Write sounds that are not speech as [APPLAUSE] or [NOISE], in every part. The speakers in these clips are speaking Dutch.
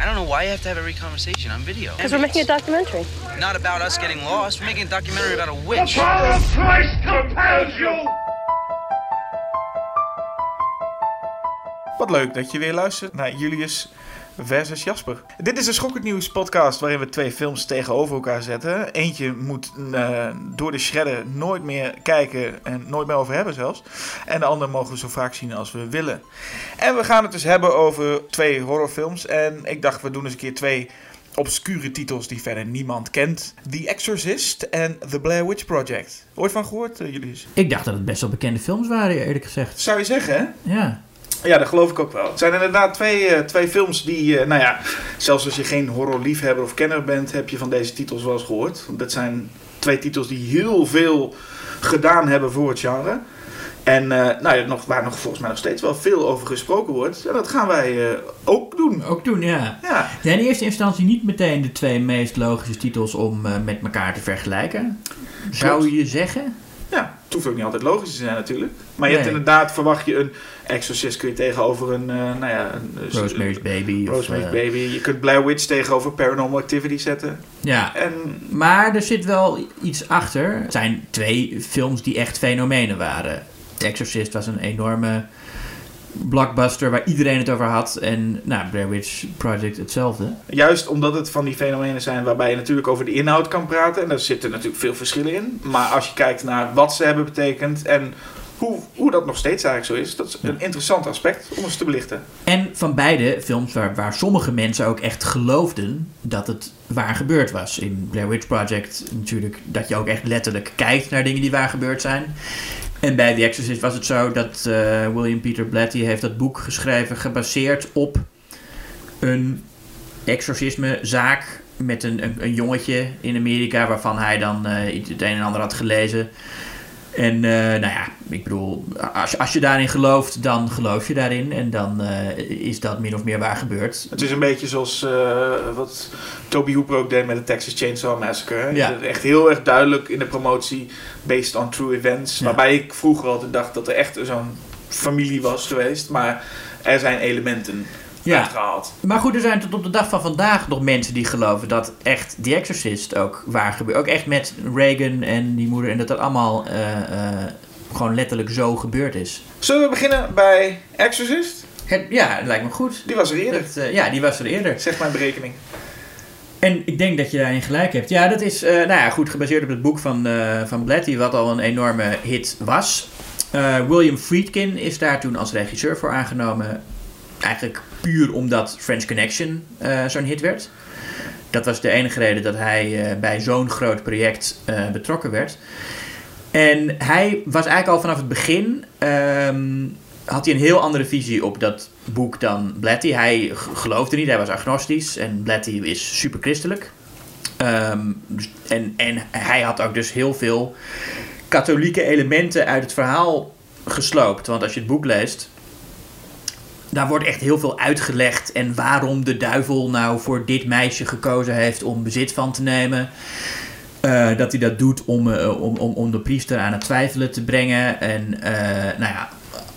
I don't know why you have to have every conversation on video. Because we're making a documentary. Not about us getting lost. We're making a documentary about a witch. power of Christ compels you! Wat leuk dat je weer luistert naar Julius versus Jasper. Dit is een Schokkend Nieuws podcast waarin we twee films tegenover elkaar zetten. Eentje moet eh, door de shredder nooit meer kijken en nooit meer over hebben zelfs. En de andere mogen we zo vaak zien als we willen. En we gaan het dus hebben over twee horrorfilms. En ik dacht we doen eens een keer twee obscure titels die verder niemand kent. The Exorcist en The Blair Witch Project. Ooit van gehoord, uh, Julius? Ik dacht dat het best wel bekende films waren, eerlijk gezegd. Zou je zeggen, hè? Ja. Ja, dat geloof ik ook wel. Het zijn inderdaad twee, eh, twee films die, eh, nou ja, zelfs als je geen horrorliefhebber of kenner bent, heb je van deze titels wel eens gehoord. Dat zijn twee titels die heel veel gedaan hebben voor het genre. En eh, nou ja, nog, waar nog volgens mij nog steeds wel veel over gesproken wordt. En dat gaan wij eh, ook doen. Ook toen, ja. Ja, Ja, in eerste instantie niet meteen de twee meest logische titels om eh, met elkaar te vergelijken. Zou je zeggen? ja, het hoeft ook niet altijd logisch te zijn natuurlijk. Maar je hebt inderdaad, verwacht je een Exorcist kun je tegenover een, eh, nou ja... Een, een- Rosemary's Baby. Of, Rosemary's eh, Baby. Je kunt Blair Witch tegenover Paranormal Activity zetten. Ja, En maar er zit wel iets achter. Het zijn twee films die echt fenomenen waren. The Exorcist was een enorme blockbuster waar iedereen het over had. En nou, Blair Witch Project hetzelfde. Juist omdat het van die fenomenen zijn waarbij je natuurlijk over de inhoud kan praten. En daar zitten natuurlijk veel verschillen in. Maar als je kijkt naar wat ze hebben betekend en hoe, hoe dat nog steeds eigenlijk zo is, dat is een interessant aspect om eens te belichten. En van beide films waar, waar sommige mensen ook echt geloofden dat het waar gebeurd was. In Blair Witch Project natuurlijk dat je ook echt letterlijk kijkt naar dingen die waar gebeurd zijn. En bij The Exorcist was het zo dat eh, William Peter Blatty heeft dat boek geschreven gebaseerd op een exorcismezaak met een, een, een jongetje in Amerika waarvan hij dan iets- het een en ander had gelezen. En eh, nou ja, ik bedoel, als, als je daarin gelooft, dan geloof je daarin. En dan eh, is dat min of meer waar gebeurd. Het is een beetje zoals eh, wat Toby Hooper ook deed met de Texas Chainsaw Massacre. hè. Ja. Echt heel erg duidelijk in de promotie, based on true events. Ja. Waarbij ik vroeger altijd dacht dat er echt zo'n familie was geweest. Maar er zijn elementen Ja. Maar goed, er zijn tot op de dag van vandaag nog mensen die geloven dat echt The Exorcist ook waar gebeurt. Ook echt met Reagan en die moeder en dat dat allemaal eh, eh, gewoon letterlijk zo gebeurd is. Zullen we beginnen bij Exorcist? Het, ja, het lijkt me goed. Die was er eerder, Dat, eh, ja, die was er eerder. zegt mijn berekening. En ik denk dat je daarin gelijk hebt. Ja, dat is eh, nou ja, goed gebaseerd op het boek van, eh van Blatty, wat al een enorme hit was. Eh, William Friedkin is daar toen als regisseur voor aangenomen. Eigenlijk puur omdat French Connection eh, zo'n hit werd. Dat was de enige reden dat hij eh, bij zo'n groot project eh, betrokken werd. En hij was eigenlijk al vanaf het begin. ehm, had hij een heel andere visie op dat boek dan Blatty. Hij geloofde niet, hij was agnostisch. En Blatty is super christelijk. Ehm, dus- en, en hij had ook dus heel veel katholieke elementen uit het verhaal gesloopt. Want als je het boek leest, daar wordt echt heel veel uitgelegd. En waarom de duivel nou voor dit meisje gekozen heeft om bezit van te nemen. Eh, dat hij dat doet om, eh, om, om, om de priester aan het twijfelen te brengen. En eh, nou ja,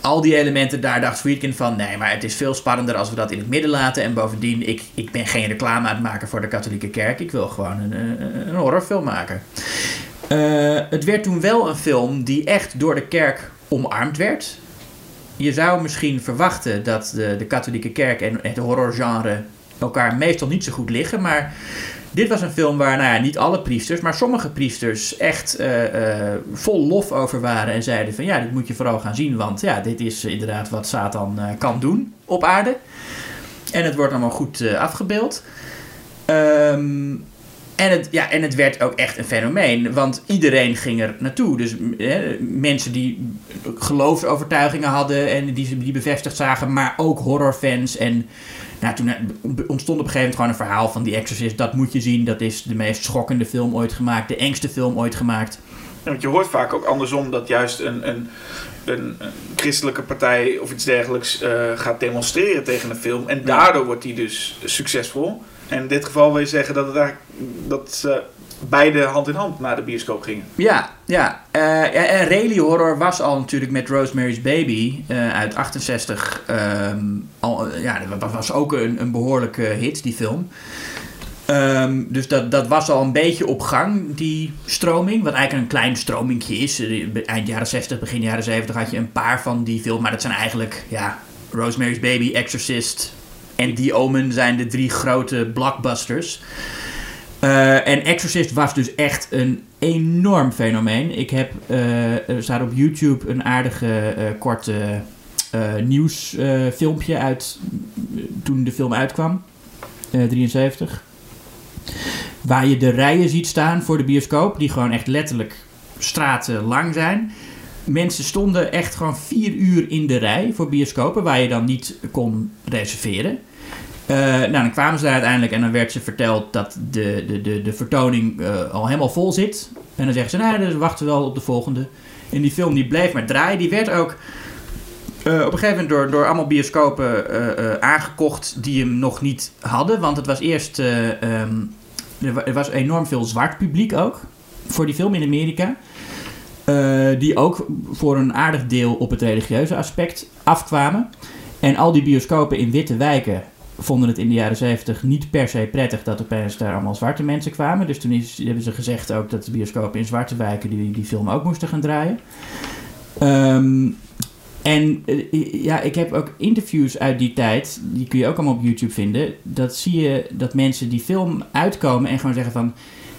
al die elementen, daar dacht Friedkin van... nee, maar het is veel spannender als we dat in het midden laten. En bovendien, ik, ik ben geen reclame aan het maken voor de katholieke kerk. Ik wil gewoon een, een, horrorfilm maken. Het werd toen wel een film die echt door de kerk omarmd werd. Je zou misschien verwachten dat de, de katholieke kerk en het horrorgenre elkaar meestal niet zo goed liggen. Maar dit was een film waar nou ja, niet alle priesters, maar sommige priesters echt eh, eh, vol lof over waren. En zeiden van ja, dit moet je vooral gaan zien. Want ja, dit is inderdaad wat Satan eh, kan doen op aarde. En het wordt allemaal goed afgebeeld. Ehm, en het, ja, en het werd ook echt een fenomeen, want iedereen ging er naartoe. Dus hè, mensen die geloofsovertuigingen hadden en die, die bevestigd zagen, maar ook horrorfans. En nou, toen ontstond op een gegeven moment gewoon een verhaal van die Exorcist. Dat moet je zien, dat is de meest schokkende film ooit gemaakt, de engste film ooit gemaakt. Ja, want je hoort vaak ook andersom dat juist een, een, een, een christelijke partij of iets dergelijks eh, gaat demonstreren tegen een film. En daardoor wordt die dus succesvol. En in dit geval wil je zeggen dat, het eigenlijk, dat ze beide hand in hand naar de bioscoop gingen. Ja, ja. Eh, en Rayleigh Horror was al natuurlijk met Rosemary's Baby eh, uit 68. ehm, al, eh, ja, dat was ook een, een behoorlijke hit, die film. Ehm, dus dat, dat was al een beetje op gang, die stroming. Wat eigenlijk een klein stromingje is. Eind jaren 60, begin jaren 70 had je een paar van die films. Maar dat zijn eigenlijk, ja, Rosemary's Baby, Exorcist en The Omen zijn de drie grote blockbusters. Eh, en Exorcist was dus echt een enorm fenomeen. Ik heb, eh, er staat op YouTube een aardige eh, korte nieuwsfilmpje uit toen de film uitkwam, eh 73. Waar je de rijen ziet staan voor de bioscoop, die gewoon echt letterlijk straten lang zijn. Mensen stonden echt gewoon vier uur in de rij voor bioscopen, waar je dan niet kon reserveren. Eh, nou, dan kwamen ze daar uiteindelijk en dan werd ze verteld dat de, de, de, de vertoning eh, al helemaal vol zit. En dan zeggen ze, nou, dus we wachten wel op de volgende. En die film die bleef maar draaien. Die werd ook eh, op een gegeven moment door, door allemaal bioscopen aangekocht die hem nog niet hadden. Want het was eerst, eh, ehm, er, wa- was enorm veel zwart publiek ook voor die film in Amerika. Die ook voor een aardig deel op het religieuze aspect afkwamen. En al die bioscopen in witte wijken vonden het in de jaren 70 niet per se prettig dat opeens daar allemaal zwarte mensen kwamen. Dus toen is, hebben ze gezegd ook dat de bioscopen in zwarte wijken die, die film ook moesten gaan draaien. Ehm, en eh, ja, ik heb ook interviews uit die tijd, die kun je ook allemaal op YouTube vinden. Dat zie je dat mensen die film uitkomen en gewoon zeggen van...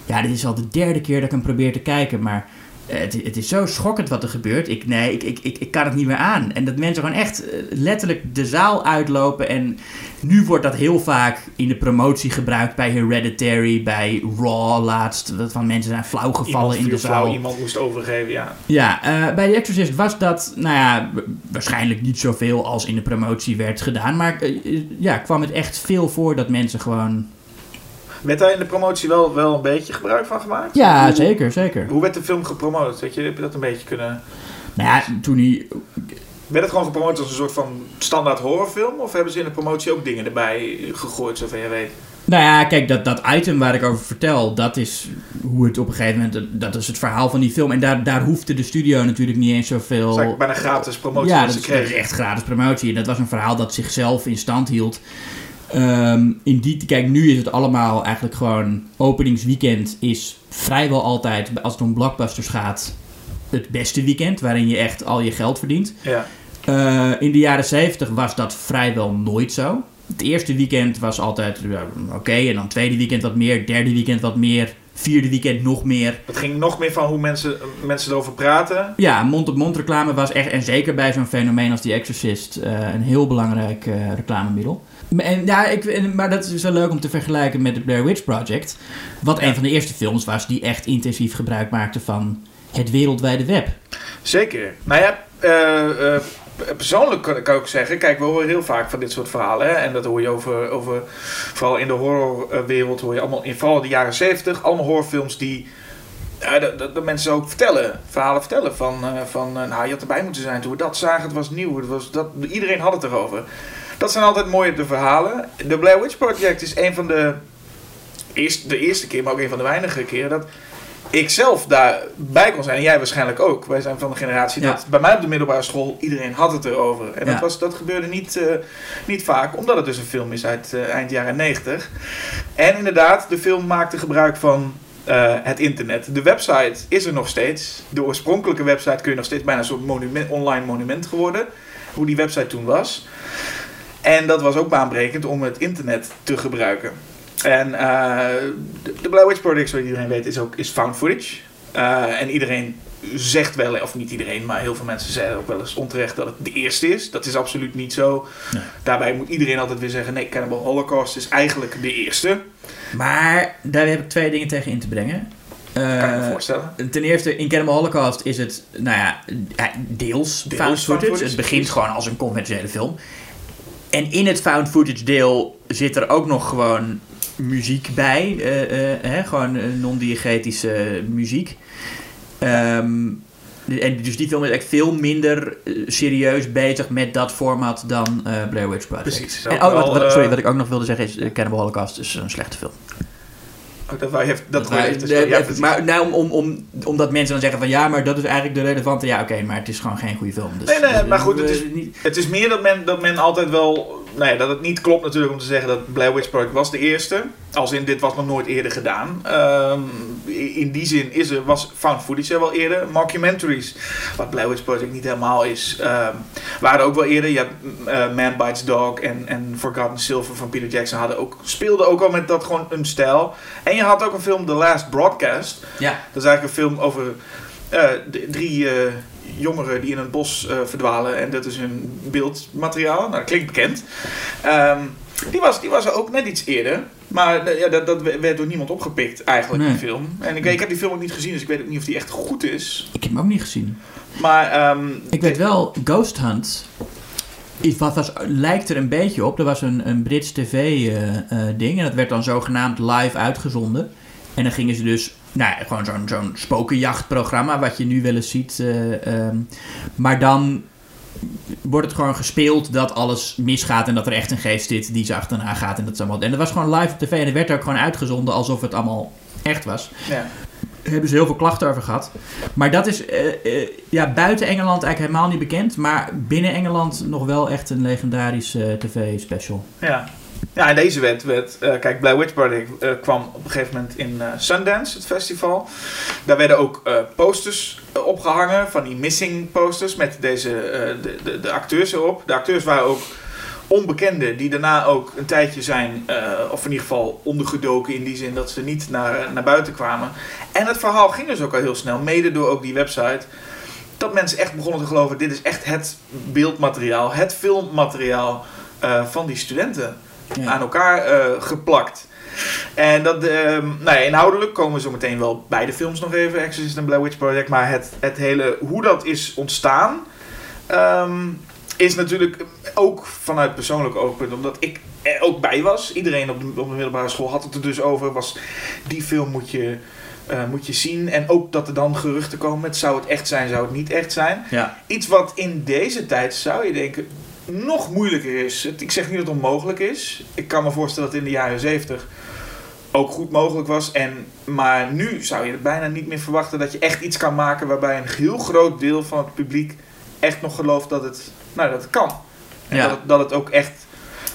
Ja, dit is al de derde keer dat ik hem probeer te kijken, maar het, het is zo schokkend wat er gebeurt. Ik, nee, ik, ik, ik, ik kan het niet meer aan. En dat mensen gewoon echt eh, letterlijk de zaal uitlopen. En nu wordt dat heel vaak in de promotie gebruikt bij Hereditary, bij Raw laatst. Dat van mensen zijn flauw gevallen in de viel flauw, zaal. iemand moest overgeven, ja. Ja, eh, bij The Exorcist was dat, nou ja, waarschijnlijk niet zoveel als in de promotie werd gedaan. Maar eh, eh, ja, kwam het echt veel voor dat mensen gewoon... Werd daar in de promotie wel, wel een beetje gebruik van gemaakt? Ja, zeker, zeker. Hoe werd de film gepromoot? Weet je, heb je dat een beetje kunnen... Nou ja, toen hij... Werd het gewoon gepromoot als een soort van standaard horrorfilm? Of hebben ze in de promotie ook dingen erbij gegooid, zover je weet? Nou ja, kijk, dat, dat item waar ik over vertel, dat is hoe het op een gegeven moment... Dat is het verhaal van die film. En daar, daar hoefde de studio natuurlijk niet eens Dat zoveel... is eigenlijk bijna gratis promotie ja, dat is, dat is echt gratis promotie. En dat was een verhaal dat zichzelf in stand hield. Ehm, in die, kijk, nu is het allemaal eigenlijk gewoon... Openingsweekend is vrijwel altijd, als het om blockbusters gaat... het beste weekend, waarin je echt al je geld verdient. Ja. Eh, in de jaren 70 was dat vrijwel nooit zo. Het eerste weekend was altijd ja, oké, en dan tweede weekend wat meer, derde weekend wat meer, vierde weekend nog meer. Het ging nog meer van hoe mensen, mensen erover praten. Ja, mond-op-mond reclame was echt, en zeker bij zo'n fenomeen als The Exorcist, eh, een heel belangrijk eh, reclamemiddel. Maar- En, ja, ik, maar dat is wel leuk om te vergelijken met de Blair Witch Project. Wat Ja. een van de eerste films was die echt intensief gebruik maakte van het wereldwijde web. Zeker. Nou ja, eh, eh, persoonlijk kan, ik ook zeggen, kijk, we horen heel vaak van dit soort verhalen. Hè? En dat hoor je over, over, vooral in de horrorwereld, hoor je allemaal, in vooral de jaren 70, allemaal horrorfilms die ja, dat, dat, dat mensen ook vertellen, verhalen vertellen. Van, eh, van nou, je had erbij moeten zijn toen we dat zagen, het was nieuw, het was dat, iedereen had het erover. Dat zijn altijd mooie de verhalen. De Blair Witch Project is een van de, eerst, de eerste keer, maar ook een van de weinige keren dat ik zelf daarbij kon zijn. En jij waarschijnlijk ook. Wij zijn van de generatie Ja. dat bij mij op de middelbare school iedereen had het erover. En Ja. dat, was, dat gebeurde niet, eh, niet vaak, omdat het dus een film is uit eh, eind jaren 90. En inderdaad, de film maakte gebruik van eh, het internet. De website is er nog steeds. De oorspronkelijke website kun je nog steeds bijna een soort monument, online monument geworden. Hoe die website toen was. En dat was ook baanbrekend om het internet te gebruiken. En eh, de, de Blair Witch Project, zoals iedereen weet, is ook is found footage. Eh, en iedereen zegt wel, of niet iedereen, maar heel veel mensen zeggen ook wel eens onterecht dat het de eerste is. Dat is absoluut niet zo. Nee. Daarbij moet iedereen altijd weer zeggen, nee, Cannibal Holocaust is eigenlijk de eerste. Maar daar heb ik twee dingen tegen in te brengen. Kan ik me Eh, voorstellen. Ten eerste, in Cannibal Holocaust is het, nou ja, deels, Deels found footage. Het begint gewoon als een conventionele film. En in het found footage deel zit er ook nog gewoon muziek bij. eh, eh, hè, gewoon eh, non-diegetische muziek. Ehm, en dus die film is echt veel minder serieus bezig met dat format dan Blair Witch Project. Precies. En, Ook oh, wat, sorry, wat ik ook nog wilde zeggen is... Cannibal Holocaust is een slechte film. Oh, [LAUGHS] dat je even, dat Dat wij- de- ja, maar nou, om, om, om, omdat mensen dan zeggen van ja, maar dat is eigenlijk de relevante. Ja, oké, maar het is gewoon geen goede film. Dus, Nee, nee, maar goed, het is- niet- Het is meer dat men, dat men altijd wel... Nou ja, dat het niet klopt natuurlijk om te zeggen dat Blair Witch Project was de eerste. Als in, dit was nog nooit eerder gedaan. Ehm, in die zin is er, was found footage er wel eerder. Mockumentaries, wat Blair Witch Project niet helemaal is, ehm, waren ook wel eerder. Je hebt eh, Man Bites Dog en, en Forgotten Silver van Peter Jackson hadden ook, speelden ook al met dat gewoon een stijl. En je had ook een film, The Last Broadcast. ja, Dat is eigenlijk een film over d- drie eh, jongeren die in een bos eh, verdwalen. En dat is hun beeldmateriaal. Nou, dat klinkt bekend. Ehm, die, was, die was er ook net iets eerder. Maar eh, ja, dat, dat werd door niemand opgepikt eigenlijk, Nee. die film. En ik, ik heb die film ook niet gezien, dus ik weet ook niet of die echt goed is. ik heb hem ook niet gezien. Maar ehm, Ik weet wel, Ghost Hunt is, wat was, lijkt er een beetje op. Er was een, een Brits tv-ding en dat werd dan zogenaamd live uitgezonden. En dan gingen ze dus, nou ja, gewoon zo'n zo'n spokenjachtprogramma, wat je nu wel eens ziet. eh, ehm, maar dan wordt het gewoon gespeeld dat alles misgaat en dat er echt een geest zit die ze achterna gaat. En dat, is allemaal, en dat was gewoon live op tv en er werd ook gewoon uitgezonden alsof het allemaal echt was. ja. Daar hebben ze heel veel klachten over gehad. Maar dat is eh, eh, ja, buiten Engeland eigenlijk helemaal niet bekend. Maar binnen Engeland nog wel echt een legendarische tv-special. Ja. Ja, en deze werd, werd eh, kijk, Blair Witch Project eh, kwam op een gegeven moment in eh, Sundance, het festival. Daar werden ook posters eh, opgehangen, van die missing posters met deze, de, de, de acteurs erop. De acteurs waren ook onbekenden die daarna ook een tijdje zijn, of in ieder geval ondergedoken in die zin dat ze niet naar, naar buiten kwamen. En het verhaal ging dus ook al heel snel, mede door ook die website. Dat mensen echt begonnen te geloven, dit is echt het beeldmateriaal, het filmmateriaal van die studenten Ja. aan elkaar eh, geplakt. En dat, ehm, nou ja, inhoudelijk komen we zo meteen wel bij de films nog even, Exorcist en Blair Witch Project. Maar het, het hele, hoe dat is ontstaan, ehm, is natuurlijk ook vanuit persoonlijk oogpunt. Omdat ik er ook bij was. Iedereen op de, op de middelbare school had het er dus over. Was, die film moet je, eh, moet je zien. En ook dat er dan geruchten komen met zou het echt zijn, zou het niet echt zijn. Ja. Iets wat in deze tijd, zou je denken, nog moeilijker is. Ik zeg niet dat het onmogelijk is. Ik kan me voorstellen dat het in de jaren 70 ook goed mogelijk was. En, maar nu zou je bijna niet meer verwachten dat je echt iets kan maken waarbij een heel groot deel van het publiek echt nog gelooft dat het, nou, dat het kan. En Ja. dat, het, dat het ook echt,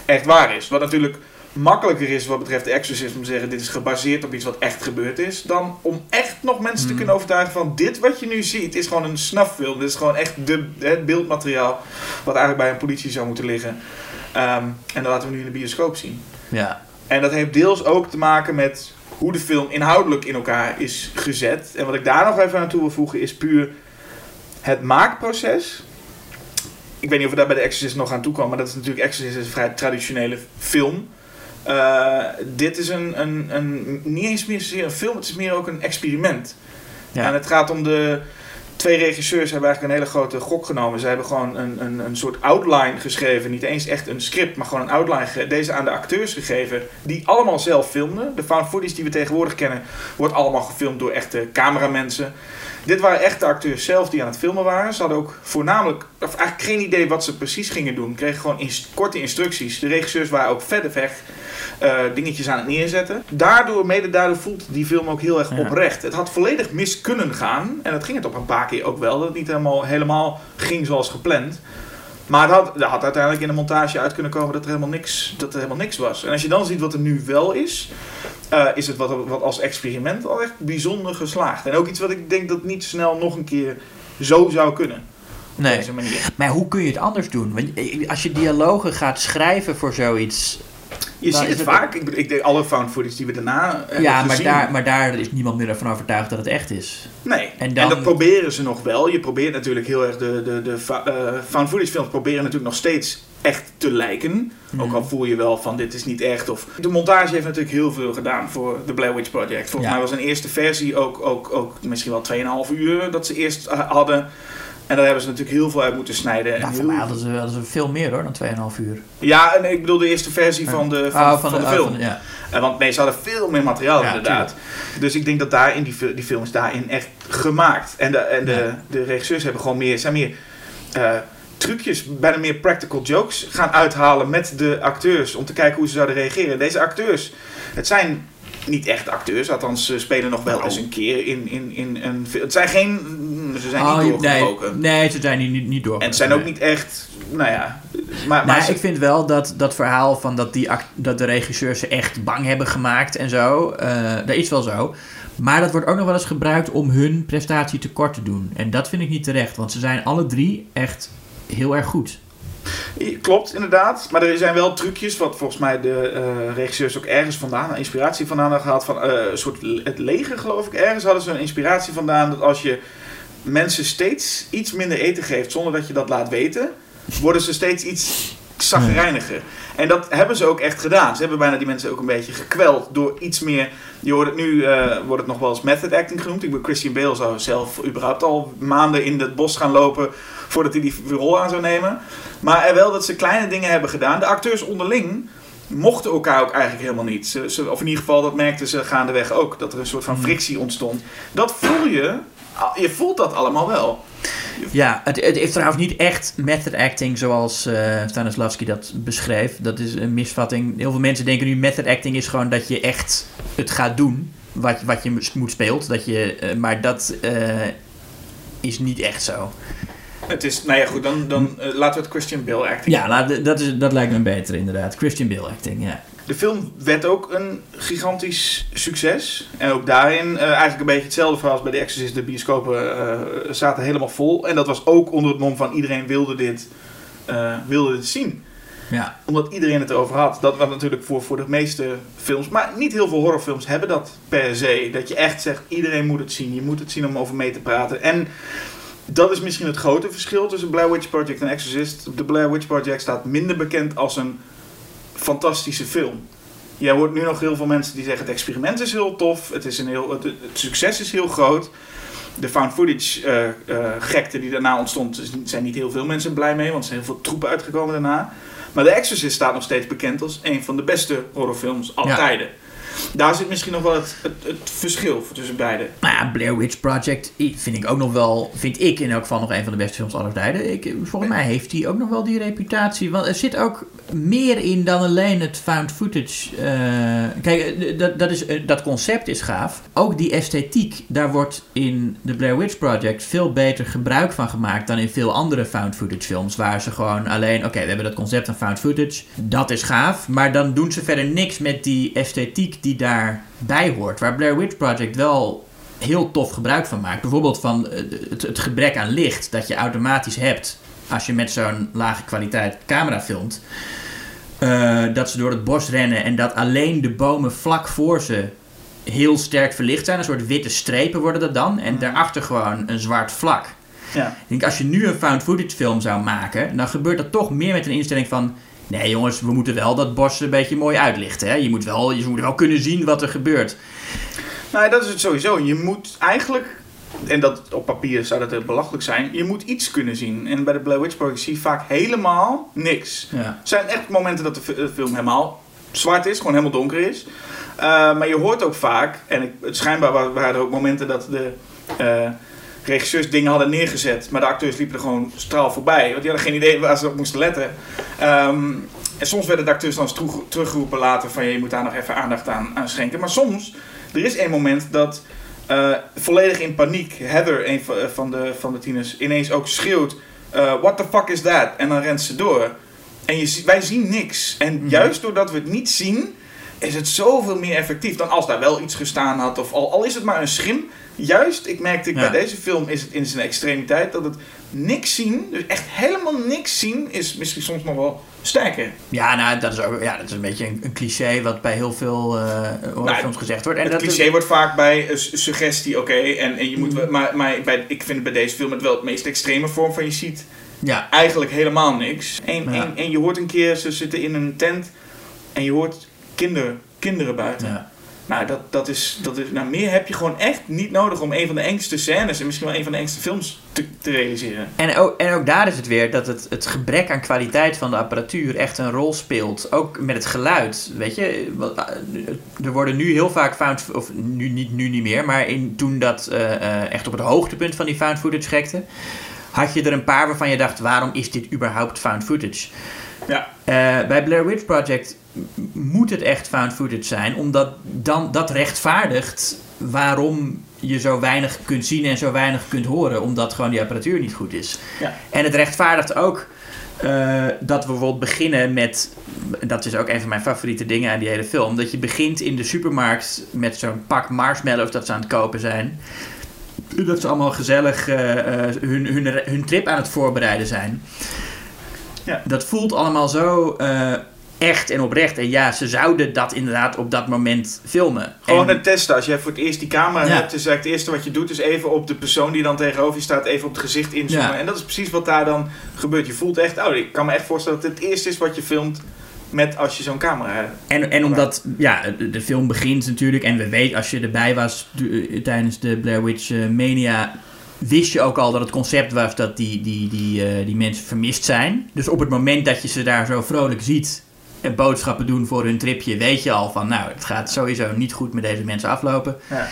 echt waar is. Wat natuurlijk makkelijker is wat betreft de exorcism zeggen dit is gebaseerd op iets wat echt gebeurd is. Dan om echt nog mensen te Hmm. kunnen overtuigen van dit wat je nu ziet is gewoon een snuffilm. Dit is gewoon echt de, het beeldmateriaal wat eigenlijk bij een politie zou moeten liggen. Ehm, en dat laten we nu in de bioscoop zien. Ja. En dat heeft deels ook te maken met hoe de film inhoudelijk in elkaar is gezet. En wat ik daar nog even aan toe wil voegen is puur het maakproces. Ik weet niet of we daar bij de Exorcist nog aan toe komen, maar dat is natuurlijk Exorcist is een vrij traditionele film. Eh, dit is een, een, een, niet eens meer een film, het is meer ook een experiment. Ja. En het gaat om de. Twee regisseurs hebben eigenlijk een hele grote gok genomen. Ze hebben gewoon een, een, een soort outline geschreven. Niet eens echt een script, maar gewoon een outline. Deze aan de acteurs gegeven. Die allemaal zelf filmden. De found footage die we tegenwoordig kennen. wordt allemaal gefilmd door echte cameramensen. Dit waren echte acteurs zelf die aan het filmen waren. Ze hadden ook voornamelijk. of eigenlijk geen idee wat ze precies gingen doen. Kregen gewoon korte instructies. De regisseurs waren ook verder weg. Eh, dingetjes aan het neerzetten. Daardoor, mede daardoor voelt die film ook heel erg Ja. oprecht. Het had volledig mis kunnen gaan. En dat ging het op een paar keer ook wel. Dat het niet helemaal, helemaal ging zoals gepland. Maar het had, had uiteindelijk in de montage uit kunnen komen dat er helemaal niks, dat er helemaal niks was. En als je dan ziet wat er nu wel is, eh, is het wat, wat als experiment al echt bijzonder geslaagd. En ook iets wat ik denk dat niet snel nog een keer zo zou kunnen. Nee. Maar hoe kun je het anders doen? Want eh, als je dialogen gaat schrijven voor zoiets. Je ziet het het- vaak. Ik, ik denk alle found footage die we daarna hebben ja, maar gezien. daar, maar daar is niemand meer van overtuigd dat het echt is. Nee, En en, dan- dat proberen ze nog wel. Je probeert natuurlijk heel erg de, de, de fa- eh, found footage films proberen natuurlijk nog steeds echt te lijken. Ook al voel je wel van dit is niet echt. Of... De montage heeft natuurlijk heel veel gedaan voor de Blair Witch Project. Volgens Ja. mij was een eerste versie ook, ook, ook misschien wel 2,5 uur dat ze eerst eh, hadden. En daar hebben ze natuurlijk heel veel uit moeten snijden. En Nou, voor heel- mij hadden ze, hadden ze veel meer hoor dan 2,5 uur. Ja, en ik bedoel de eerste versie van de, van, Oh, van de, oh, film. van ja. Want nee, ze hadden veel meer materiaal Ja, inderdaad. Dus ik denk dat daar in die, die film is daarin echt gemaakt. En de, en de, de regisseurs hebben gewoon meer, zijn meer eh, trucjes, bijna meer practical jokes gaan uithalen met de acteurs. Om te kijken hoe ze zouden reageren. Deze acteurs, het zijn niet echt acteurs. Althans, ze spelen nog wel Nou. eens een keer in, in, in een film. Het zijn geen... Ze zijn Oh, niet nee, doorgebroken. nee, ze zijn niet, niet, niet door. En het zijn ook niet echt... Nou ja... Maar, maar ik vind wel dat dat verhaal van dat, die act- dat de regisseurs ze echt bang hebben gemaakt en zo, eh, dat is wel zo. Maar dat wordt ook nog wel eens gebruikt om hun prestatie tekort te doen. En dat vind ik niet terecht, want ze zijn alle drie echt heel erg goed. Klopt, inderdaad. Maar er zijn wel trucjes, wat volgens mij de eh, regisseurs ook ergens vandaan, inspiratie vandaan hadden gehad. Van eh, een soort le- het leger, geloof ik. Ergens hadden ze een inspiratie vandaan dat als je mensen steeds iets minder eten geeft zonder dat je dat laat weten, worden ze steeds iets zagrijniger. En dat hebben ze ook echt gedaan. Ze hebben bijna die mensen ook een beetje gekweld door iets meer. Je hoort het nu, eh, wordt het nog wel eens method acting genoemd. Ik ben Christian Bale zou zelf überhaupt al maanden in het bos gaan lopen voordat hij die rol aan zou nemen. Maar er wel dat ze kleine dingen hebben gedaan. De acteurs onderling mochten elkaar ook eigenlijk helemaal niet. Ze, ze, of in ieder geval, dat merkten ze gaandeweg ook. Dat er een soort van frictie ontstond. Dat voel je. Je voelt dat allemaal wel. Ja, het, het is trouwens niet echt method acting zoals eh Stanislavski dat beschreef. Dat is een misvatting. Heel veel mensen denken nu method acting is gewoon dat je echt het gaat doen wat, wat je moet speelt. Dat je, eh, maar dat eh, is niet echt zo. Het is, nou ja, goed, dan, dan eh, laten we het Christian Bale acting. Ja, nou, dat, is, dat lijkt me beter inderdaad. Christian Bale acting, ja. De film werd ook een gigantisch succes. En ook daarin eh, eigenlijk een beetje hetzelfde verhaal als bij The Exorcist. De bioscopen eh, zaten helemaal vol. En dat was ook onder het mom van iedereen wilde dit, wilde dit zien. Ja, Omdat iedereen het erover had. Dat was natuurlijk voor, voor de meeste films. Maar niet heel veel horrorfilms hebben dat per se. Dat je echt zegt, iedereen moet het zien. Je moet het zien om over mee te praten. En dat is misschien het grote verschil tussen Blair Witch Project en Exorcist. De Blair Witch Project staat minder bekend als een fantastische film. Jij hoort nu nog heel veel mensen die zeggen het experiment is heel tof. Het, is een heel, het, het succes is heel groot. De found footage eh, eh, gekte die daarna ontstond, zijn niet heel veel mensen blij mee. Want er zijn heel veel troepen uitgekomen daarna. Maar The Exorcist staat nog steeds bekend als een van de beste horrorfilms aller Ja. tijden. Daar zit misschien nog wel het, het, het verschil tussen beide. nou ja, Blair Witch Project vind ik ook nog wel, vind ik in elk geval nog een van de beste films aller tijden. Ik, volgens mij heeft hij ook nog wel die reputatie. Want er zit ook meer in dan alleen het found footage. eh, kijk, eh, dat, dat, is, eh, dat concept is gaaf. Ook die esthetiek, daar wordt in de Blair Witch Project veel beter gebruik van gemaakt dan in veel andere found footage films. Waar ze gewoon alleen, oké, we hebben dat concept van found footage. Dat is gaaf. Maar dan doen ze verder niks met die esthetiek die daarbij hoort. Waar Blair Witch Project wel heel tof gebruik van maakt. Bijvoorbeeld van eh, het, het gebrek aan licht dat je automatisch hebt als je met zo'n lage kwaliteit camera filmt. Eh, dat ze door het bos rennen en dat alleen de bomen vlak voor ze heel sterk verlicht zijn. Een soort witte strepen worden dat dan. En daarachter gewoon een zwart vlak. Ja. Ik denk, als je nu een found footage film zou maken, dan gebeurt dat toch meer met een instelling van. Nee jongens, we moeten wel dat bos een beetje mooi uitlichten. Hè? Je, moet wel, je moet wel kunnen zien wat er gebeurt. Nou, dat is het sowieso. Je moet eigenlijk, en dat op papier zou dat heel belachelijk zijn, je moet iets kunnen zien. En bij de Blair Witch Project zie je vaak helemaal niks. Ja. Er zijn echt momenten dat de de film helemaal zwart is, gewoon helemaal donker is. Uh, maar je hoort ook vaak, en ik, het schijnbaar wa- waren er ook momenten dat de uh, regisseurs dingen hadden neergezet, maar de acteurs liepen er gewoon straal voorbij. Want die hadden geen idee waar ze op moesten letten. Um, en soms werden de acteurs dan teruggeroepen later van je moet daar nog even aandacht aan, aan schenken. Maar soms, er is een moment dat uh, volledig in paniek Heather, een van de, van de tieners, ineens ook schreeuwt: uh, What the fuck is that? En dan rent ze door. En je, wij zien niks. En mm -hmm. juist doordat we het niet zien, is het zoveel meer effectief dan als daar wel iets gestaan had. Of al, al is het maar een schim. Juist, ik merkte ja. bij deze film is het in zijn extremiteit dat het niks zien, dus echt helemaal niks zien, is misschien soms nog wel sterker. Ja, nou, dat is ook ja, dat is een beetje een, een cliché wat bij heel veel uh, horrorfilms nou, gezegd wordt. En het dat cliché is... wordt vaak bij uh, suggestie, oké, okay, en, en je moet, mm. maar, maar bij, ik vind bij deze film het wel het meest extreme vorm van je ziet. Ja. Eigenlijk helemaal niks. En, ja. en, en je hoort een keer, ze zitten in een tent en je hoort kinder, kinderen buiten. Ja. Nou, dat, dat is, dat is, nou, meer heb je gewoon echt niet nodig om een van de engste scènes en misschien wel een van de engste films te, te realiseren. En ook, en ook daar is het weer dat het, het gebrek aan kwaliteit van de apparatuur echt een rol speelt. Ook met het geluid. Weet je, er worden nu heel vaak found, of nu niet, nu niet meer, maar in, toen dat uh, uh, echt op het hoogtepunt van die found footage gekte, had je er een paar waarvan je dacht: waarom is dit überhaupt found footage? Ja. Eh, bij Blair Witch Project moet het echt found footage zijn, omdat dan, dat rechtvaardigt waarom je zo weinig kunt zien en zo weinig kunt horen, omdat gewoon die apparatuur niet goed is. Ja. En het rechtvaardigt ook eh, dat we bijvoorbeeld beginnen met, dat is ook een van mijn favoriete dingen aan die hele film, dat je begint in de supermarkt met zo'n pak marshmallows dat ze aan het kopen zijn. Dat ze allemaal gezellig eh, hun, hun, hun trip aan het voorbereiden zijn. Ja. Dat voelt allemaal zo eh, echt en oprecht. En ja, ze zouden dat inderdaad op dat moment filmen. Gewoon En- het testen. Als jij voor het eerst die camera Ja. hebt, is eigenlijk het eerste wat je doet, is even op de persoon die dan tegenover je staat, even op het gezicht inzoomen. Ja. En dat is precies wat daar dan gebeurt. Je voelt echt, oh, ik kan me echt voorstellen dat het het eerste is wat je filmt met als je zo'n camera hebt. En, en omdat ja, de, film begint natuurlijk, en we weten als je erbij was du- tijdens de Blair Witch eh, Mania, wist je ook al dat het concept was dat die, die, die, eh, die mensen vermist zijn. Dus op het moment dat je ze daar zo vrolijk ziet en boodschappen doen voor hun tripje, weet je al van, nou, het gaat sowieso niet goed met deze mensen aflopen. Ja.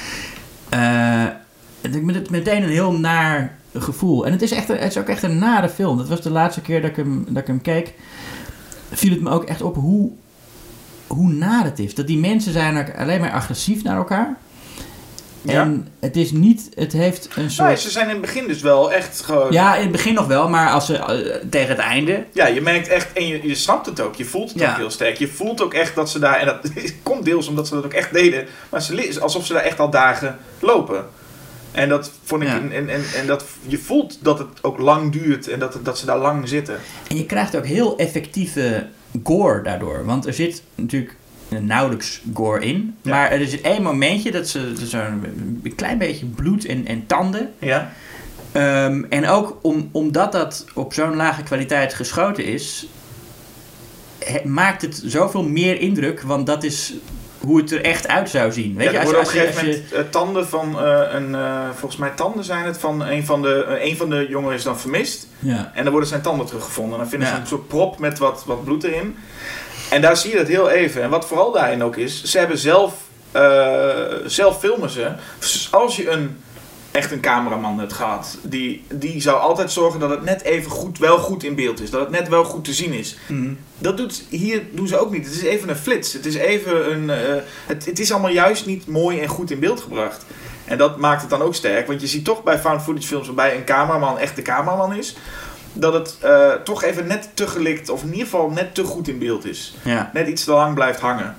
Het is met- meteen een heel naar gevoel. En het is, echt het is ook echt een nare film. Dat was de laatste keer dat ik hem, dat ik hem keek. Viel het me ook echt op hoe, hoe naar het is. Dat die mensen zijn ook alleen maar agressief naar elkaar. Ja. En het is niet, het heeft een Nee, soort... ze zijn in het begin dus wel echt gewoon... Ja, in het begin nog wel, maar als ze eh, tegen het einde... Ja, je merkt echt, en je, je snapt het ook, je voelt het Ja. ook heel sterk. Je voelt ook echt dat ze daar, en dat [LAUGHS] komt deels omdat ze dat ook echt deden, maar ze, alsof ze daar echt al dagen lopen. En dat vond ik, Ja. en, en, en, en dat, je voelt dat het ook lang duurt en dat, het- dat ze daar lang zitten. En je krijgt ook heel effectieve gore daardoor. Want er zit natuurlijk nauwelijks gore in. Ja. Maar er zit één momentje dat ze zo'n klein beetje bloed en, en tanden. Ja? Ehm, en ook om, omdat dat op zo'n lage kwaliteit geschoten is, he- maakt het zoveel meer indruk. Want dat is hoe het er echt uit zou zien. Weet ja, je, er als, worden op een gegeven moment eh, tanden van eh, een, eh, volgens mij tanden zijn het, van een van de, een van de jongeren is dan vermist. ja. En dan worden zijn tanden teruggevonden. En dan vinden Ja. ze een soort prop met wat, wat bloed erin. En daar zie je dat heel even. En wat vooral daarin ook is, ze hebben zelf, eh, zelf filmen ze. Dus als je een, echt een cameraman hebt gehad, die, die zou altijd zorgen dat het net even goed, wel goed in beeld is. Dat het net wel goed te zien is. Mhm. Dat doet, hier doen ze ook niet. Het is even een flits. Het is even een, eh, het, het is allemaal juist niet mooi en goed in beeld gebracht. En dat maakt het dan ook sterk. Want je ziet toch bij found footage films waarbij een cameraman echt de cameraman is. Dat het eh, toch even net te gelikt, of in ieder geval net te goed in beeld is. Ja. Net iets te lang blijft hangen.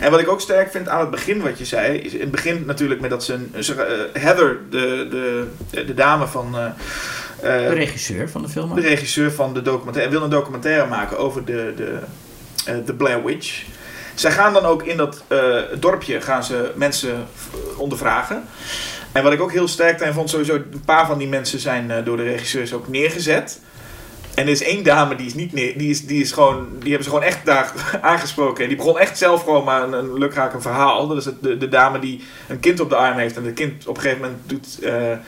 En wat ik ook sterk vind aan het begin wat je zei, is in het begin natuurlijk met dat ze, een, ze eh, Heather, de, de, de dame van eh, De regisseur van de film. de regisseur van de documentaire wil een documentaire maken over de, de, de Blair Witch. Zij gaan dan ook in dat dorpje gaan ze mensen ondervragen. En wat ik ook heel sterk daarin vond, sowieso een paar van die mensen zijn eh, door de regisseurs ook neergezet. En er is één dame die is niet neer, die is, die is gewoon, die hebben ze gewoon echt daar [LAUGHS] aangesproken. En die begon echt zelf gewoon maar een, een lukraak een verhaal. Dat is het, de, de dame die een kind op de arm heeft en het kind op een gegeven moment doet eh, eh,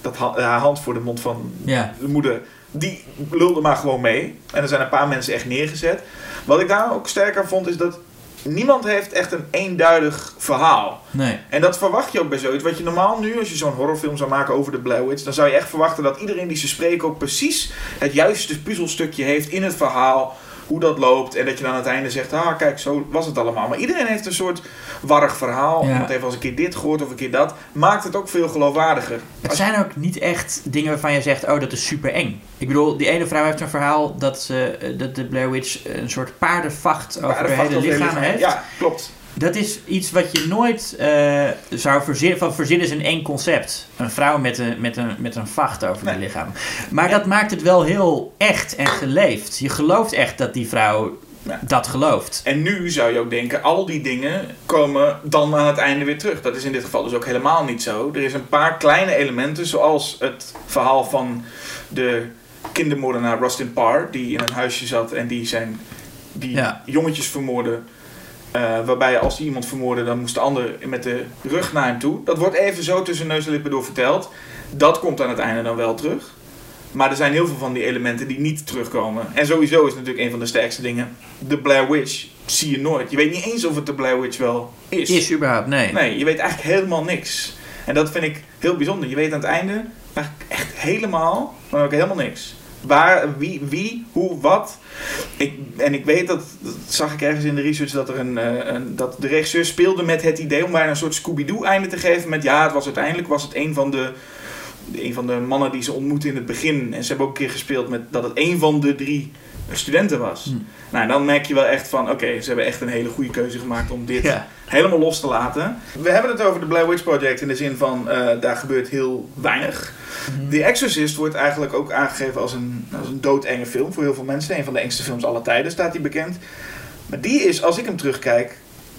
dat ha- haar hand voor de mond van de moeder, die lulde maar gewoon mee. En er zijn een paar mensen echt neergezet. Wat ik daar ook sterker vond, is dat niemand heeft echt een eenduidig verhaal. Nee. En dat verwacht je ook bij zoiets. Wat je normaal nu, als je zo'n horrorfilm zou maken over de Blair Witch, dan zou je echt verwachten dat iedereen die ze spreken ook precies het juiste puzzelstukje heeft in het verhaal. Hoe dat loopt. En dat je dan aan het einde zegt, ah kijk, zo was het allemaal. Maar iedereen heeft een soort warrig verhaal. Ja. Iemand heeft wel eens een keer dit gehoord of een keer dat. Maakt het ook veel geloofwaardiger. Het Als- zijn ook niet echt dingen waarvan je zegt, oh dat is super eng. Ik bedoel, die ene vrouw heeft een verhaal dat, ze, eh, dat de Blair Witch een soort paardenvacht over haar hele lichaam heeft. Ja, klopt. Dat is iets wat je nooit eh, zou verzinnen. Van verzinnen is een eng concept. Een vrouw met een, met een, met een vacht over Nee. haar lichaam. Maar dat maakt het wel heel echt en geleefd. Je gelooft echt dat die vrouw Ja. dat gelooft. En nu zou je ook denken, al die dingen komen dan aan het einde weer terug. Dat is in dit geval dus ook helemaal niet zo. Er is een paar kleine elementen, zoals het verhaal van de kindermoordenaar Rustin Parr, die in een huisje zat en die zijn die Ja. jongetjes vermoordde. Eh, waarbij als iemand vermoordde, dan moest de ander met de rug naar hem toe. Dat wordt even zo tussen neus en lippen door verteld. Dat komt aan het einde dan wel terug. Maar er zijn heel veel van die elementen die niet terugkomen. En sowieso is natuurlijk een van de sterkste dingen. De Blair Witch zie je nooit. Je weet niet eens of het de Blair Witch wel is. Is überhaupt, nee. Nee, je weet eigenlijk helemaal niks. En dat vind ik heel bijzonder. Je weet aan het einde eigenlijk echt helemaal, maar ook helemaal niks. Waar, wie, wie, hoe, wat. Ik, en ik weet dat, dat zag ik ergens in de research, dat, er een, eh, een, dat de regisseur speelde met het idee om bijna een soort Scooby-Doo einde te geven. Met ja, het was uiteindelijk was het een van de, een van de mannen die ze ontmoeten in het begin. En ze hebben ook een keer gespeeld met dat het een van de drie studenten was. Hm. Nou, dan merk je wel echt van, oké, ze hebben echt een hele goede keuze gemaakt om dit Ja. Helemaal los te laten. We hebben het over de Blair Witch Project in de zin van, eh, daar gebeurt heel weinig. The Exorcist wordt eigenlijk ook aangegeven als een, als een doodenge film voor heel veel mensen. Een van de engste films aller tijden staat die bekend. Maar die is, als ik hem terugkijk,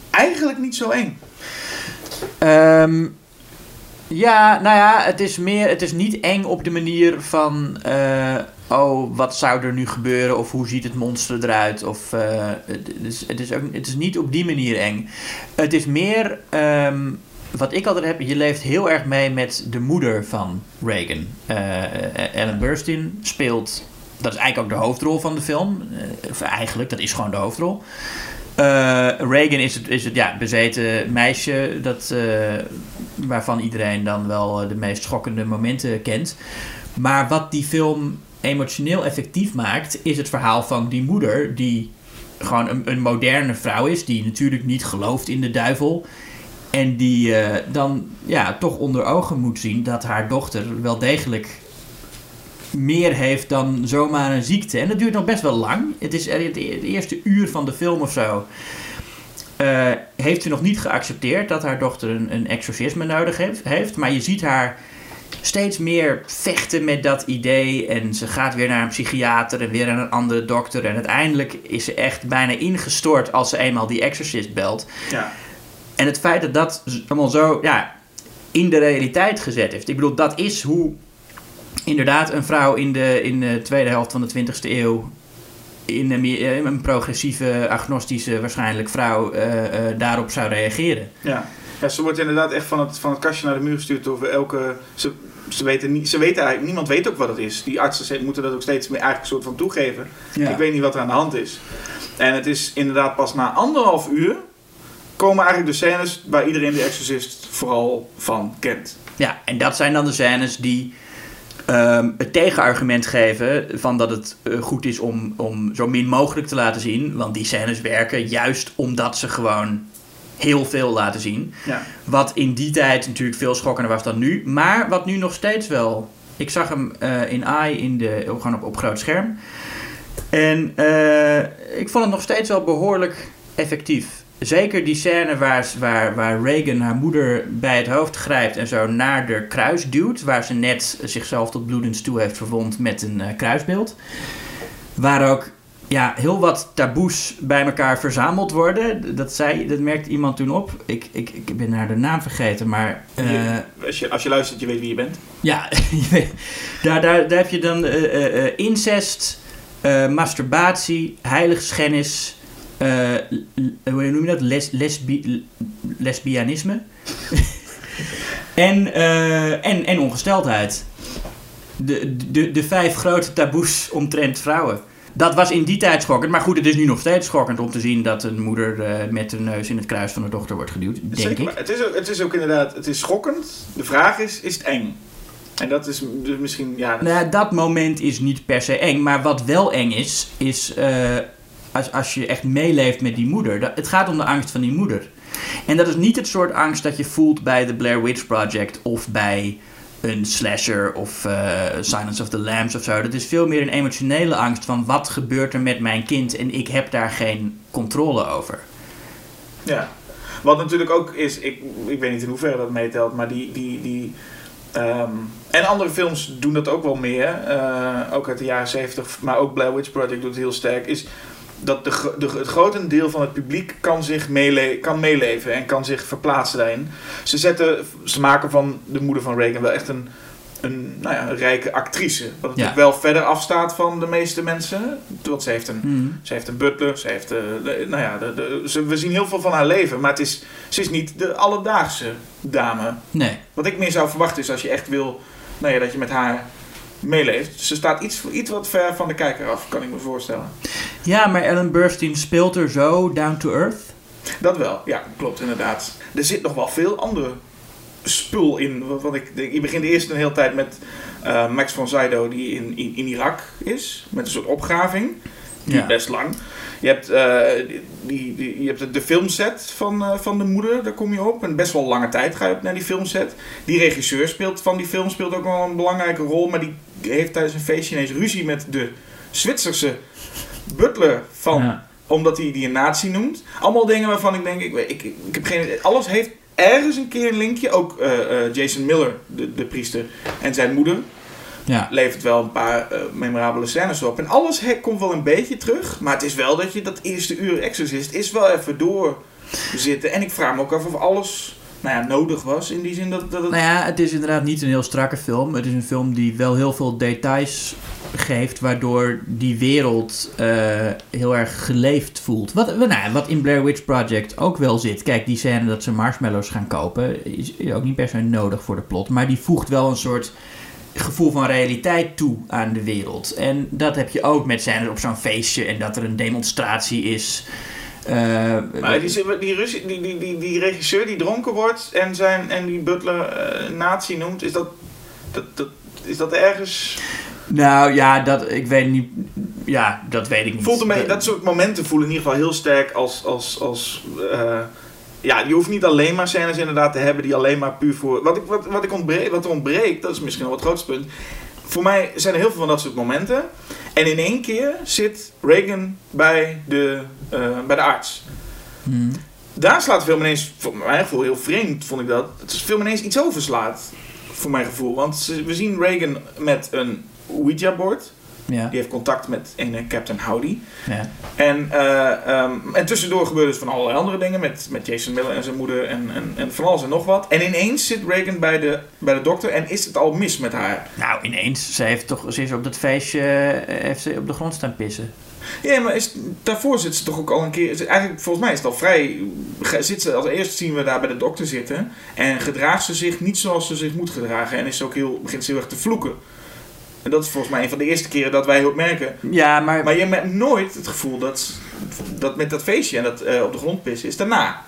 eigenlijk niet zo eng. Ehm, ja, nou ja, het is meer, het is niet eng op de manier van, eh, oh, wat zou er nu gebeuren of hoe ziet het monster eruit of, eh, het, is, het, is ook, het is niet op die manier eng. Het is meer, ehm, wat ik altijd heb, je leeft heel erg mee met de moeder van Reagan. Eh, Ellen Burstyn speelt, dat is eigenlijk ook de hoofdrol van de film, eigenlijk, dat is gewoon de hoofdrol. Reagan is het, is het ja, bezeten meisje dat, waarvan iedereen dan wel de meest schokkende momenten kent. Maar wat die film emotioneel effectief maakt, is het verhaal van die moeder die gewoon een, een moderne vrouw is, die natuurlijk niet gelooft in de duivel. En die eh, dan ja, toch onder ogen moet zien dat haar dochter wel degelijk meer heeft dan zomaar een ziekte. En dat duurt nog best wel lang. Het is het eerste uur van de film of zo. eh, heeft ze nog niet geaccepteerd dat haar dochter een, een exorcisme nodig heeft. Maar je ziet haar steeds meer vechten met dat idee. En ze gaat weer naar een psychiater en weer naar een andere dokter. En uiteindelijk is ze echt bijna ingestort als ze eenmaal die exorcist belt. Ja. En het feit dat dat allemaal zo ja, in de realiteit gezet heeft. Ik bedoel, dat is hoe inderdaad een vrouw in de, in de tweede helft van de 20e eeuw. In een progressieve, agnostische, waarschijnlijk vrouw eh, eh, daarop zou reageren. Ja. Ja, ze wordt inderdaad echt van het, van het kastje naar de muur gestuurd over elke... Ze, ze weten niet, ze weten eigenlijk, niemand weet ook wat het is. Die artsen moeten dat ook steeds meer eigenlijk een soort van toegeven. Ja. Ik weet niet wat er aan de hand is. En het is inderdaad pas na anderhalf uur komen eigenlijk de scènes waar iedereen de Exorcist vooral van kent. Ja, en dat zijn dan de scènes die ehm, het tegenargument geven van dat het eh, goed is om, om zo min mogelijk te laten zien. Want die scènes werken juist omdat ze gewoon heel veel laten zien. Ja. Wat in die tijd natuurlijk veel schokkender was dan nu. Maar wat nu nog steeds wel. Ik zag hem eh, in AI in de, gewoon op, op groot scherm. En eh, ik vond het nog steeds wel behoorlijk effectief. Zeker die scène waar, waar, waar Reagan haar moeder bij het hoofd grijpt en zo naar de kruis duwt. Waar ze net zichzelf tot bloedens toe heeft verwond met een eh, kruisbeeld. Waar ook ja, heel wat taboes bij elkaar verzameld worden. Dat, zei, dat merkte iemand toen op. Ik, ik, ik ben naar de naam vergeten, maar... eh, Je- als, je, als je luistert, je weet wie je bent. ja, [LAUGHS] daar, daar, daar heb je dan eh, eh, incest, masturbatie, heiligschennis, hoe noem je dat? Les, lesbi, lesbianisme. [LAUGHS] en, en, en ongesteldheid. De, de, de vijf grote taboes omtrent vrouwen. Dat was in die tijd schokkend. Maar goed, het is nu nog steeds schokkend om te zien dat een moeder eh, met een neus in het kruis van de dochter wordt geduwd. Denk Zeker, ik. maar Het is, ook, het is ook inderdaad, het is schokkend. De vraag is, is het eng? En dat is dus misschien, ja... dat- Nou, dat moment is niet per se eng. Maar wat wel eng is, is eh, als, als je echt meeleeft met die moeder. Dat, het gaat om de angst van die moeder. En dat is niet het soort angst dat je voelt bij de Blair Witch Project of bij een slasher of eh, Silence of the Lambs of zo. Dat is veel meer een emotionele angst van wat gebeurt er met mijn kind en ik heb daar geen controle over. Ja. Wat natuurlijk ook is, ik, ik weet niet in hoeverre dat meetelt, maar die. die, die ehm, en andere films doen dat ook wel meer, eh, ook uit de jaren 70, maar ook Blair Witch Project doet het heel sterk. Is dat de, de, het grotendeel van het publiek kan, zich meele kan meeleven en kan zich verplaatsen daarin. Ze, zetten, ze maken van de moeder van Reagan wel echt een, een, nou ja, een rijke actrice. Wat natuurlijk wel verder afstaat van de meeste mensen. Want ze heeft een Hmm. ze heeft een butler, ze heeft, eh, de, nou ja, de, de, ze, we zien heel veel van haar leven, maar het is, ze is niet de alledaagse dame. Nee. Wat ik meer zou verwachten is als je echt wil, nou ja, dat je met haar meeleeft. Ze staat iets, iets wat ver van de kijker af, kan ik me voorstellen. Ja, maar Ellen Burstyn speelt er zo down to earth. Dat wel, ja, klopt inderdaad. Er zit nog wel veel andere spul in. Wat ik, je begint eerst een hele tijd met eh, Max von Sydow die in, in, in Irak is. Met een soort opgraving. Ja. best lang. Je hebt, eh, die, die, je hebt de, de filmset van, eh, van de moeder, daar kom je op. En best wel lange tijd ga je op naar die filmset. Die regisseur speelt van die film speelt ook wel een belangrijke rol. Maar die heeft tijdens een feestje ineens ruzie met de Zwitserse butler van Ja. omdat hij die een nazi noemt. Allemaal dingen waarvan ik denk, ik, weet- ik, ik, ik heb geen Alles heeft ergens een keer een linkje. Ook eh, eh, Jason Miller, de, de priester, en zijn moeder Ja. levert wel een paar eh, memorabele scènes op. En alles he- komt wel een beetje terug. Maar het is wel dat je dat eerste uur Exorcist is wel even doorzitten. En ik vraag me ook af of alles nou nodig was. In die zin dat, dat het... Nou ja, het is inderdaad niet een heel strakke film. Het is een film die wel heel veel details geeft, waardoor die wereld eh, heel erg geleefd voelt. Wat, nou, ja, wat in Blair Witch Project ook wel zit. Kijk, die scène dat ze marshmallows gaan kopen, is ook niet per se nodig voor de plot. Maar die voegt wel een soort gevoel van realiteit toe aan de wereld. En dat heb je ook met scènes op zo'n feestje en dat er een demonstratie is. Eh, Maar die, die, die, die, die, die regisseur die dronken wordt en, zijn, en die butler eh nazi noemt, is dat, dat, dat, is dat ergens... Nou ja, dat, ik weet niet. Ja, dat weet ik niet. Voelt De- dat soort momenten voelen in ieder geval heel sterk als... als, als eh, ja, je hoeft niet alleen maar scènes inderdaad te hebben die alleen maar puur voor... Wat, ik, wat, wat, ik ontbreek, wat er ontbreekt, dat is misschien wel het grootste punt. Voor mij zijn er heel veel van dat soort momenten. En in één keer zit Reagan bij de, eh, bij de arts. Hmm. Daar slaat film ineens, voor mijn gevoel heel vreemd vond ik dat, de film ineens iets overslaat. Voor mijn gevoel. Want we zien Reagan met een Ouija-bord. Ja, Die heeft contact met ene Captain Howdy. ja. En, eh, ehm, en tussendoor gebeuren dus van allerlei andere dingen met, met Jason Miller en zijn moeder en, en, en van alles en nog wat. En ineens zit Reagan bij de, bij de dokter en is het al mis met haar. Nou, ineens. Ze, heeft toch, ze is op dat feestje eh, heeft ze op de grond staan pissen. Ja, maar is, daarvoor zit ze toch ook al een keer. Eigenlijk, volgens mij is het al vrij. Zit ze, als eerste zien we daar bij de dokter zitten. En gedraagt ze zich niet zoals ze zich moet gedragen. En is ze ook heel, begint ze heel erg te vloeken. En dat is volgens mij een van de eerste keren dat wij ook merken. Ja, maar, Maar je hebt nooit het gevoel dat, dat met dat feestje en dat eh, op de grond pissen is daarna.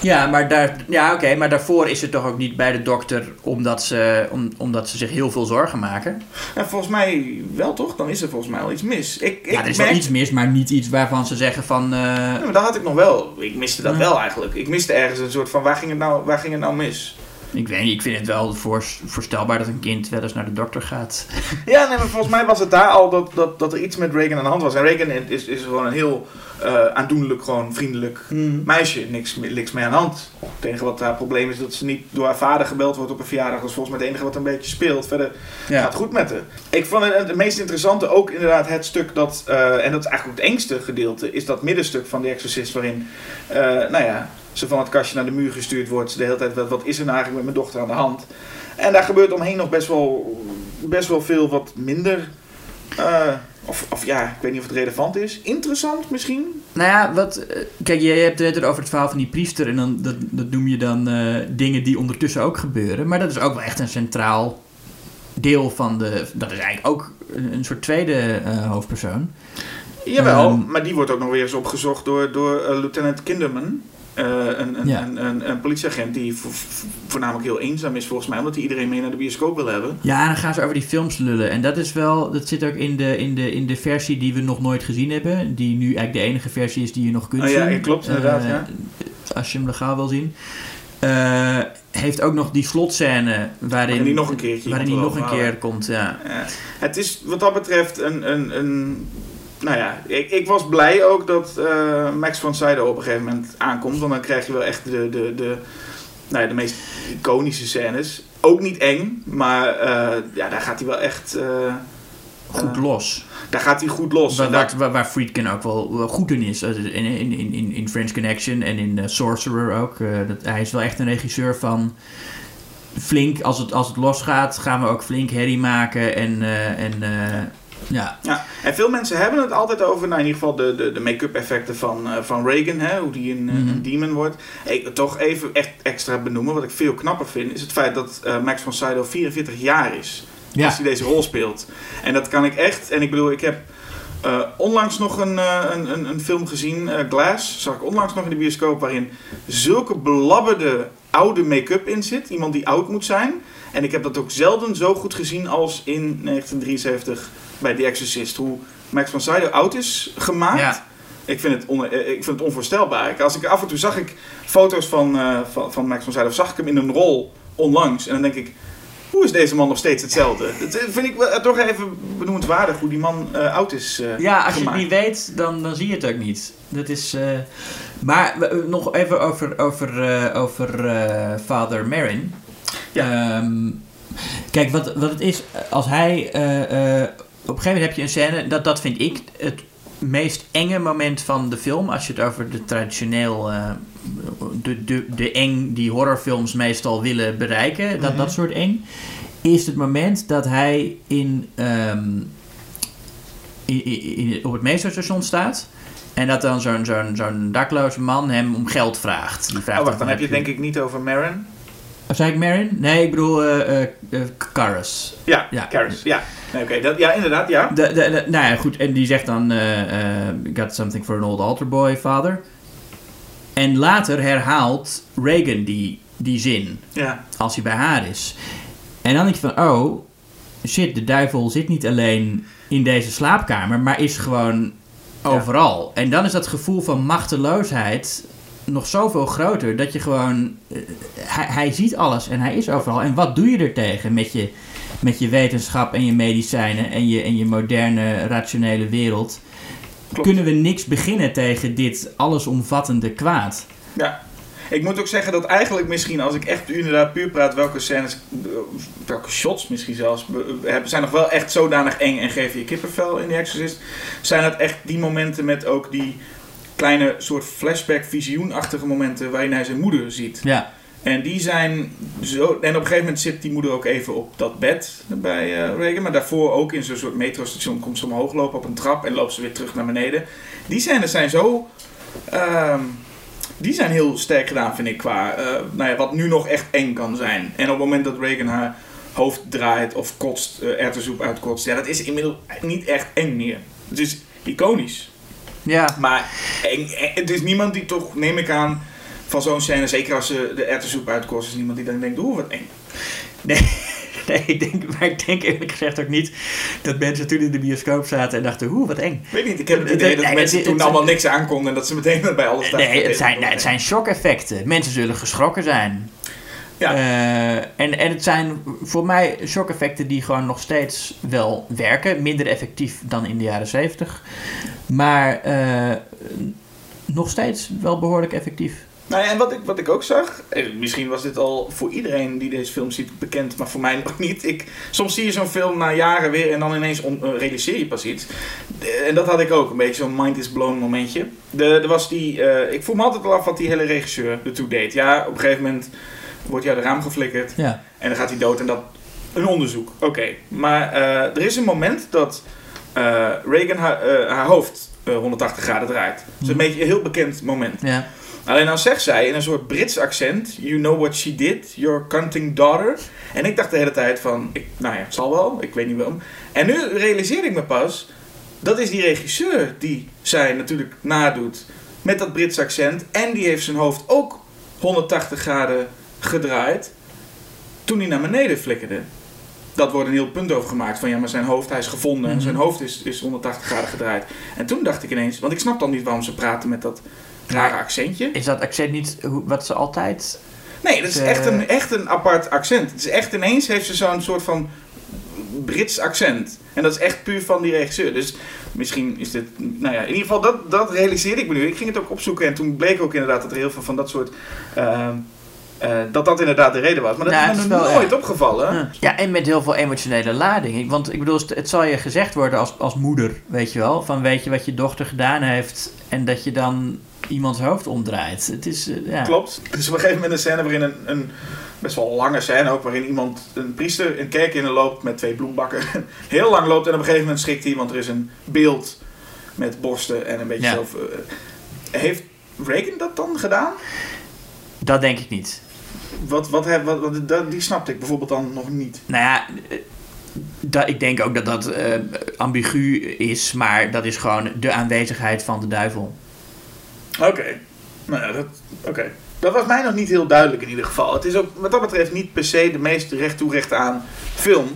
ja, maar, daar, ja, oké, maar daarvoor is ze toch ook niet bij de dokter omdat ze, om, omdat ze zich heel veel zorgen maken. En volgens mij wel toch? Dan is er volgens mij al iets mis. Ik, ik Ja, er is wel merk- iets mis, maar niet iets waarvan ze zeggen van... eh, Ja, maar dat had ik nog wel. Ik miste dat Ja. wel eigenlijk. Ik miste ergens een soort van waar ging het nou, waar ging het nou mis? Ik weet niet, ik vind het wel voor, voorstelbaar dat een kind wel eens naar de dokter gaat. [LAUGHS] Ja, nee, maar volgens mij was het daar al dat, dat, dat er iets met Reagan aan de hand was. En Reagan is, is gewoon een heel eh, aandoenlijk, gewoon vriendelijk meisje. Niks, niks mee aan de hand. Het enige wat haar probleem is dat ze niet door haar vader gebeld wordt op een verjaardag. Dat is volgens mij het enige wat een beetje speelt. Verder gaat het goed met haar. Ik vond het, het meest interessante ook inderdaad het stuk dat, eh, en dat is eigenlijk ook het engste gedeelte, is dat middenstuk van The Exorcist waarin, eh, nou ja, ze van het kastje naar de muur gestuurd wordt. Ze de hele tijd, wat, wat is er nou eigenlijk met mijn dochter aan de hand? En daar gebeurt omheen nog best wel, best wel veel wat minder, eh, of, of ja, ik weet niet of het relevant is. Interessant misschien? Nou ja, wat, eh, kijk, je hebt het over het verhaal van die priester en dan, dat, dat noem je dan eh, dingen die ondertussen ook gebeuren. Maar dat is ook wel echt een centraal deel van de... Dat is eigenlijk ook een, soort tweede hoofdpersoon. Jawel, Ehm, maar die wordt ook nog weer eens opgezocht door, door Lieutenant Kinderman. Eh, een, een, Ja. een, politieagent die vo- vo- voornamelijk heel eenzaam is volgens mij, omdat hij iedereen mee naar de bioscoop wil hebben. Ja, dan gaan ze over die films lullen. En dat is wel, dat zit ook in de, in de, in de versie die we nog nooit gezien hebben. Die nu eigenlijk de enige versie is die je nog kunt Oh ja, zien. ja, klopt, inderdaad, Eh, ja. Als je hem legaal wil zien. Eh, heeft ook nog die slotscène waarin, Waarin die nog een keertje waarin die nog een keer komt. Ja. Het is wat dat betreft een. een, een nou ja, ik, ik was blij ook dat eh, Max von Sydow op een gegeven moment aankomt. Want dan krijg je wel echt de, de, de, nou ja, de meest iconische scènes. Ook niet eng, maar eh, ja, daar gaat hij wel echt. eh, Goed los. daar gaat hij goed los. Waar, daar- waar, Friedkin ook wel, wel goed in is. In, in, in, in, French Connection en in Sorcerer ook. Dat, hij is wel echt een regisseur van... Flink, als het, als het losgaat, gaan we ook flink herrie maken. En, en ja, Ja, en veel mensen hebben het altijd over, nou in ieder geval de, de, de make-up effecten van, eh, van Reagan, hè, hoe die een, eh, Mhm. een demon wordt. Ik toch even echt extra benoemen, wat ik veel knapper vind, is het feit dat eh, Max von Sydow 44 jaar is. Ja. Als hij deze rol speelt. En dat kan ik echt, en ik bedoel, ik heb onlangs nog een, een, een, een film gezien, Glass, zag ik onlangs nog in de bioscoop, waarin zulke belabberde oude make-up in zit. Iemand die oud moet zijn. En ik heb dat ook zelden zo goed gezien als in 1973 bij The Exorcist. Hoe Max von Sydow oud is gemaakt. Ja. Ik vind, het on- eh, ik vind het onvoorstelbaar. Als ik, af en toe zag ik foto's van, eh, van, van Max von Sydow. Zag ik hem in een rol onlangs. En dan denk ik, hoe is deze man nog steeds hetzelfde? [LAUGHS] Dat eh, vind ik wel, toch even benoemenswaardig hoe die man eh, oud is eh, Ja, als je het niet weet, dan, dan zie je het ook niet. Dat is, maar nog even over, over, over Father Marin. Ja. Ehm, kijk, wat, wat het is, als hij... op een gegeven moment heb je een scène, dat, dat vind ik het meest enge moment van de film. Als je het over de traditioneel... eh, de, de, de eng die horrorfilms meestal willen bereiken, dat, dat soort eng. Is het moment dat hij in... ehm, in, in- in- op het meesterstation staat. En dat dan zo'n zo'n zo'n dakloze man hem om geld vraagt. Die vraagt Oh, wacht, dan heb je het denk ik niet over Marin. Of zei ik Marin? Nee, ik bedoel Karras. Ja, Ja. Ja, nee, oké. dat Ja, inderdaad, ja. De, de, de- nou ja, goed. En die zegt dan... got something for an old altar boy, father. En later herhaalt Reagan die, die zin. Ja, Als hij bij haar is. En dan denk je van... Oh, shit, de duivel zit niet alleen in deze slaapkamer... maar is gewoon overal. En dan is dat gevoel van machteloosheid nog zoveel groter... dat je gewoon... eh, hij, hij ziet alles en hij is overal. En wat doe je er tegen met je, met je wetenschap en je medicijnen... en je, en je moderne, rationele wereld... Klopt. Kunnen we niks beginnen tegen dit allesomvattende kwaad? ja. Ik moet ook zeggen dat eigenlijk misschien, als ik echt inderdaad puur praat, welke scènes, eh, welke shots misschien zelfs, hebben, zijn nog wel echt zodanig eng en geven je kippenvel in The Exorcist. Zijn het echt die momenten met ook die kleine soort flashback, visioenachtige momenten waarin hij zijn moeder ziet. Ja, En die zijn zo. En op een gegeven moment zit die moeder ook even op dat bed bij eh, Reagan. Maar daarvoor ook in zo'n soort metrostation komt ze omhoog lopen op een trap en loopt ze weer terug naar beneden. Die scènes zijn zo. ehm, die zijn heel sterk gedaan, vind ik, qua eh, nou ja, wat nu nog echt eng kan zijn. En op het moment dat Reagan haar hoofd draait of kotst, uh, erwtensoep uitkotst, ja, dat is inmiddels niet echt eng meer. Het is iconisch. Ja. Maar eng- het is niemand die toch, neem ik aan, van zo'n scène, zeker als ze de erwtensoep uitkost, is niemand die dan denkt, oeh, wat eng. Nee, [LAUGHS] nee ik denk, maar ik denk eerlijk gezegd ook niet dat mensen toen in de bioscoop zaten en dachten, hoe wat eng. Ik weet niet, ik heb het idee dat Nee, mensen het- toen het- allemaal niks aankonden en dat ze meteen [LAUGHS] bij alles dachten. Nee, het zijn, nee, het zijn shock-effecten. Mensen zullen geschrokken zijn. Ja. Eh, en, en het zijn voor mij shock-effecten die gewoon nog steeds wel werken. Minder effectief dan in de jaren 70. Maar eh, nog steeds wel behoorlijk effectief. Nou ja, en wat ik, wat ik ook zag, eh, misschien was dit al voor iedereen die deze film ziet bekend, maar voor mij [LAUGHS] nog niet. Ik, soms zie je zo'n film na jaren weer en dan ineens on, realiseer je pas iets. En dat had ik ook, een beetje zo'n mind is blown momentje. De, was die, ik voel me altijd wel af wat die hele regisseur ertoe deed. Ja, op een gegeven moment wordt hij uit het raam geflikkerd Ja. en dan gaat hij dood en dat, een onderzoek. Oké, maar eh, er is een moment dat eh, Reagan haar, eh, haar hoofd eh, 180 graden draait. Dat is een beetje een heel bekend moment. ja. Alleen dan zegt zij in een soort Brits accent: You know what she did, your cunting daughter. En ik dacht de hele tijd van: ik, Nou ja, het zal wel, ik weet niet waarom. En nu realiseerde ik me pas: dat is die regisseur die zij natuurlijk nadoet met dat Brits accent. En die heeft zijn hoofd ook 180 graden gedraaid toen hij naar beneden flikkerde. Dat wordt een heel punt over gemaakt van ja, maar zijn hoofd, hij is gevonden en Mhm. zijn hoofd is, is 180 graden gedraaid. En toen dacht ik ineens, want ik snap dan niet waarom ze praten met dat rare accentje. Is dat accent niet wat ze altijd... Nee, dat is echt een, echt een apart accent. Het is echt ineens heeft ze zo'n soort van Brits accent. En dat is echt puur van die regisseur. Dus misschien is dit. Nou ja, in ieder geval, dat, dat realiseerde ik me nu. Ik ging het ook opzoeken en toen bleek ook inderdaad dat er heel veel van dat soort. ehm, eh, dat dat inderdaad de reden was. Maar dat is het me is nog nooit ja. opgevallen. Ja, en met heel veel emotionele lading. Want ik bedoel, het zal je gezegd worden als, als moeder, weet je wel. Van weet je wat je dochter gedaan heeft en dat je dan iemands hoofd omdraait. Het is, eh, ja. Klopt. Dus op een gegeven moment een scène waarin een, een best wel lange scène ook, waarin iemand, een priester, een kerk in loopt met twee bloembakken. [LAUGHS] Heel lang loopt en op een gegeven moment schrikt hij, want er is een beeld met borsten en een beetje Ja. zo. eh, heeft Reagan dat dan gedaan? Dat denk ik niet. Wat, wat, heb- wat, wat, dat, die snapte ik bijvoorbeeld dan nog niet. Nou ja, eh, dat, ik denk ook dat dat eh, ambigu is, maar dat is gewoon de aanwezigheid van de duivel. Oké. Nou ja, dat. Oké. Dat was mij nog niet heel duidelijk in ieder geval. Het is ook wat dat betreft niet per se de meest recht toe recht aan film.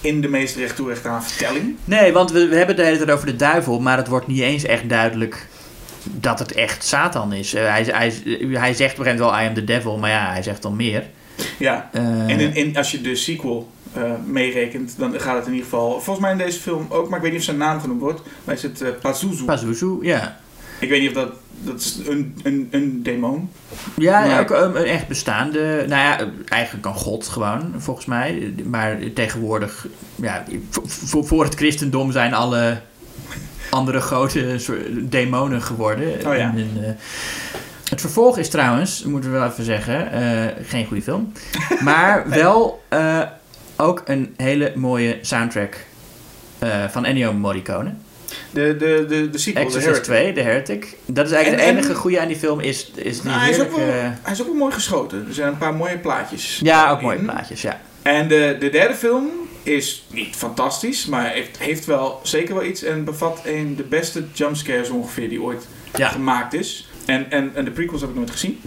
In de meest recht toe recht aan vertelling. Nee, want we, we hebben het de hele tijd over de duivel, maar het wordt niet eens echt duidelijk dat het echt Satan is. Eh, hij, hij, hij zegt op een gegeven moment wel I am the devil, maar ja, hij zegt dan meer. Ja, Eh, en in, in- als je de sequel eh, meerekent, dan gaat het in ieder geval... Volgens mij in deze film ook, maar ik weet niet of zijn naam genoemd wordt. Maar is het Pazuzu. Pazuzu, ja. ik weet niet of dat... Dat is een, een, een demon. Ja, Maar- ook een, een echt bestaande. Nou ja, eigenlijk een god gewoon, volgens mij. Maar tegenwoordig, ja, voor het christendom zijn alle andere grote soort demonen geworden. Oh ja. En, en, eh, het vervolg is trouwens, moeten we wel even zeggen, eh, geen goede film. [LAUGHS] Maar wel eh, ook een hele mooie soundtrack van Ennio Morricone. De, de, de, de sequel, Exorcist Heretic. 2, The Heretic. Dat is eigenlijk En- het en- enige goede aan die film, is, is die Nou, hij, is ook wel, hij is ook wel mooi geschoten. Er zijn een paar mooie plaatjes. Ja, ook in. mooie plaatjes, ja. En de, de derde film is niet fantastisch, maar heeft, heeft wel zeker wel iets. En bevat een de beste jumpscares ongeveer die ooit Ja. gemaakt is. En, en, en de prequels heb ik nooit gezien.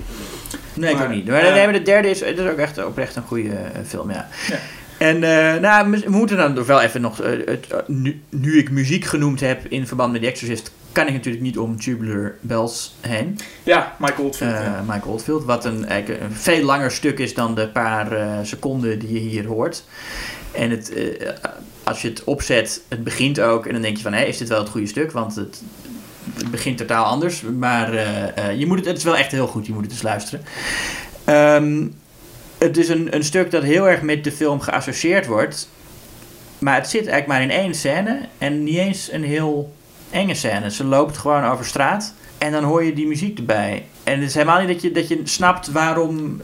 Nee, ik ook niet. Maar, eh, nee, maar de derde is, is ook echt oprecht een goede eh, film, ja. Ja. En nou, we moeten dan nog wel even nog... het, nu, nu ik muziek genoemd heb in verband met The Exorcist... kan ik natuurlijk niet om Tubular Bells heen. Ja, Michael Oldfield. Ja. Michael Oldfield. Wat een, eigenlijk een veel langer stuk is dan de paar seconden die je hier hoort. En het, eh, als je het opzet, het begint ook... en dan denk je van, hé, is dit wel het goede stuk? Want het, het begint totaal anders. Maar eh, eh, je moet het, het is wel echt heel goed. Je moet het eens luisteren. Ehm, het is een, een stuk dat heel erg met de film geassocieerd wordt. Maar het zit eigenlijk maar in één scène. En niet eens een heel enge scène. Ze loopt gewoon over straat. En dan hoor je die muziek erbij. En het is helemaal niet dat je, dat je snapt waarom.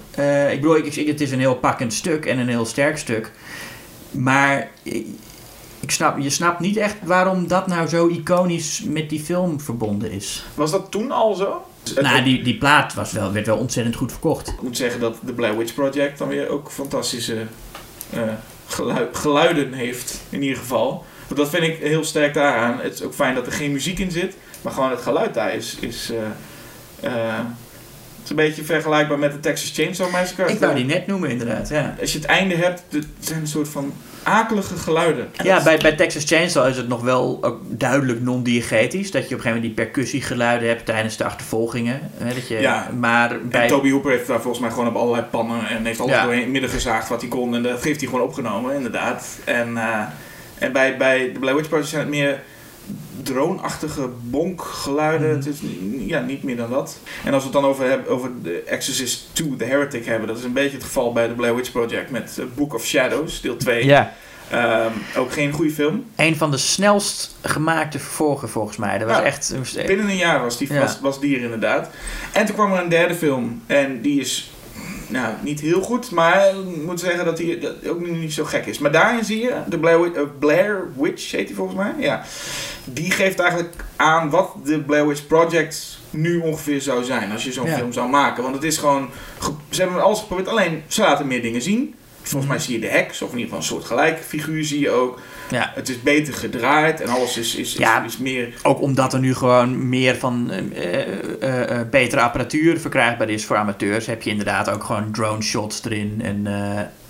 ik bedoel, ik- het is een heel pakkend stuk en een heel sterk stuk. Maar ik, snap, je snapt niet echt waarom dat nou zo iconisch met die film verbonden is. Was dat toen al zo? Nou, die, die plaat was wel, werd wel ontzettend goed verkocht. Ik moet zeggen dat de Blair Witch Project dan weer ook fantastische eh, gelui- geluiden heeft, in ieder geval. Want dat vind ik heel sterk daaraan. Het is ook fijn dat er geen muziek in zit, maar gewoon het geluid daar is. is eh, eh, het is een beetje vergelijkbaar met de Texas Chainsaw Massacre. Ik wou die net noemen, inderdaad. Ja, Als je het einde hebt, het zijn een soort van akelige geluiden. ja bij, bij Texas Chainsaw is het nog wel ook duidelijk non-diegetisch. Dat je op een gegeven moment die percussiegeluiden hebt tijdens de achtervolgingen. Hè, dat je, Ja. Maar En bij, Toby Hooper heeft daar volgens mij gewoon op allerlei pannen en heeft alles Ja. doorheen midden gezaagd wat hij kon. En dat heeft hij gewoon opgenomen, inderdaad. En, eh, en bij, bij de Blair Witch Project zijn het meer droonachtige bonkgeluiden. Mhm. Het is ja, niet meer dan dat. En als we het dan over, hebben, over The Exorcist 2, The Heretic hebben, dat is een beetje het geval bij de Blair Witch Project met eh, Book of Shadows, deel 2. ja, Ehm, ook geen goede film. een van de snelst gemaakte vervolgen volgens mij. Dat was Ja. echt... Binnen een jaar was die, Ja. was, was die er inderdaad. En toen kwam er een derde film. En die is nou, niet heel goed. Maar ik moet zeggen dat die dat ook niet zo gek is. Maar daarin zie je, de Blair, Witch- eh, Blair Witch heet die volgens mij. Ja. Die geeft eigenlijk aan wat de Blair Witch Project nu ongeveer zou zijn. Als je zo'n Ja. film zou maken. Want het is gewoon... ge- Ze hebben alles geprobeerd. Alleen, ze laten meer dingen zien. Volgens mij zie je de heks, of in ieder geval een soort gelijke figuur zie je ook. Ja. Het is beter gedraaid en alles is, is, is, Ja. is meer Ook omdat er nu gewoon meer van eh, eh, eh, betere apparatuur verkrijgbaar is voor amateurs, heb je inderdaad ook gewoon drone shots erin en,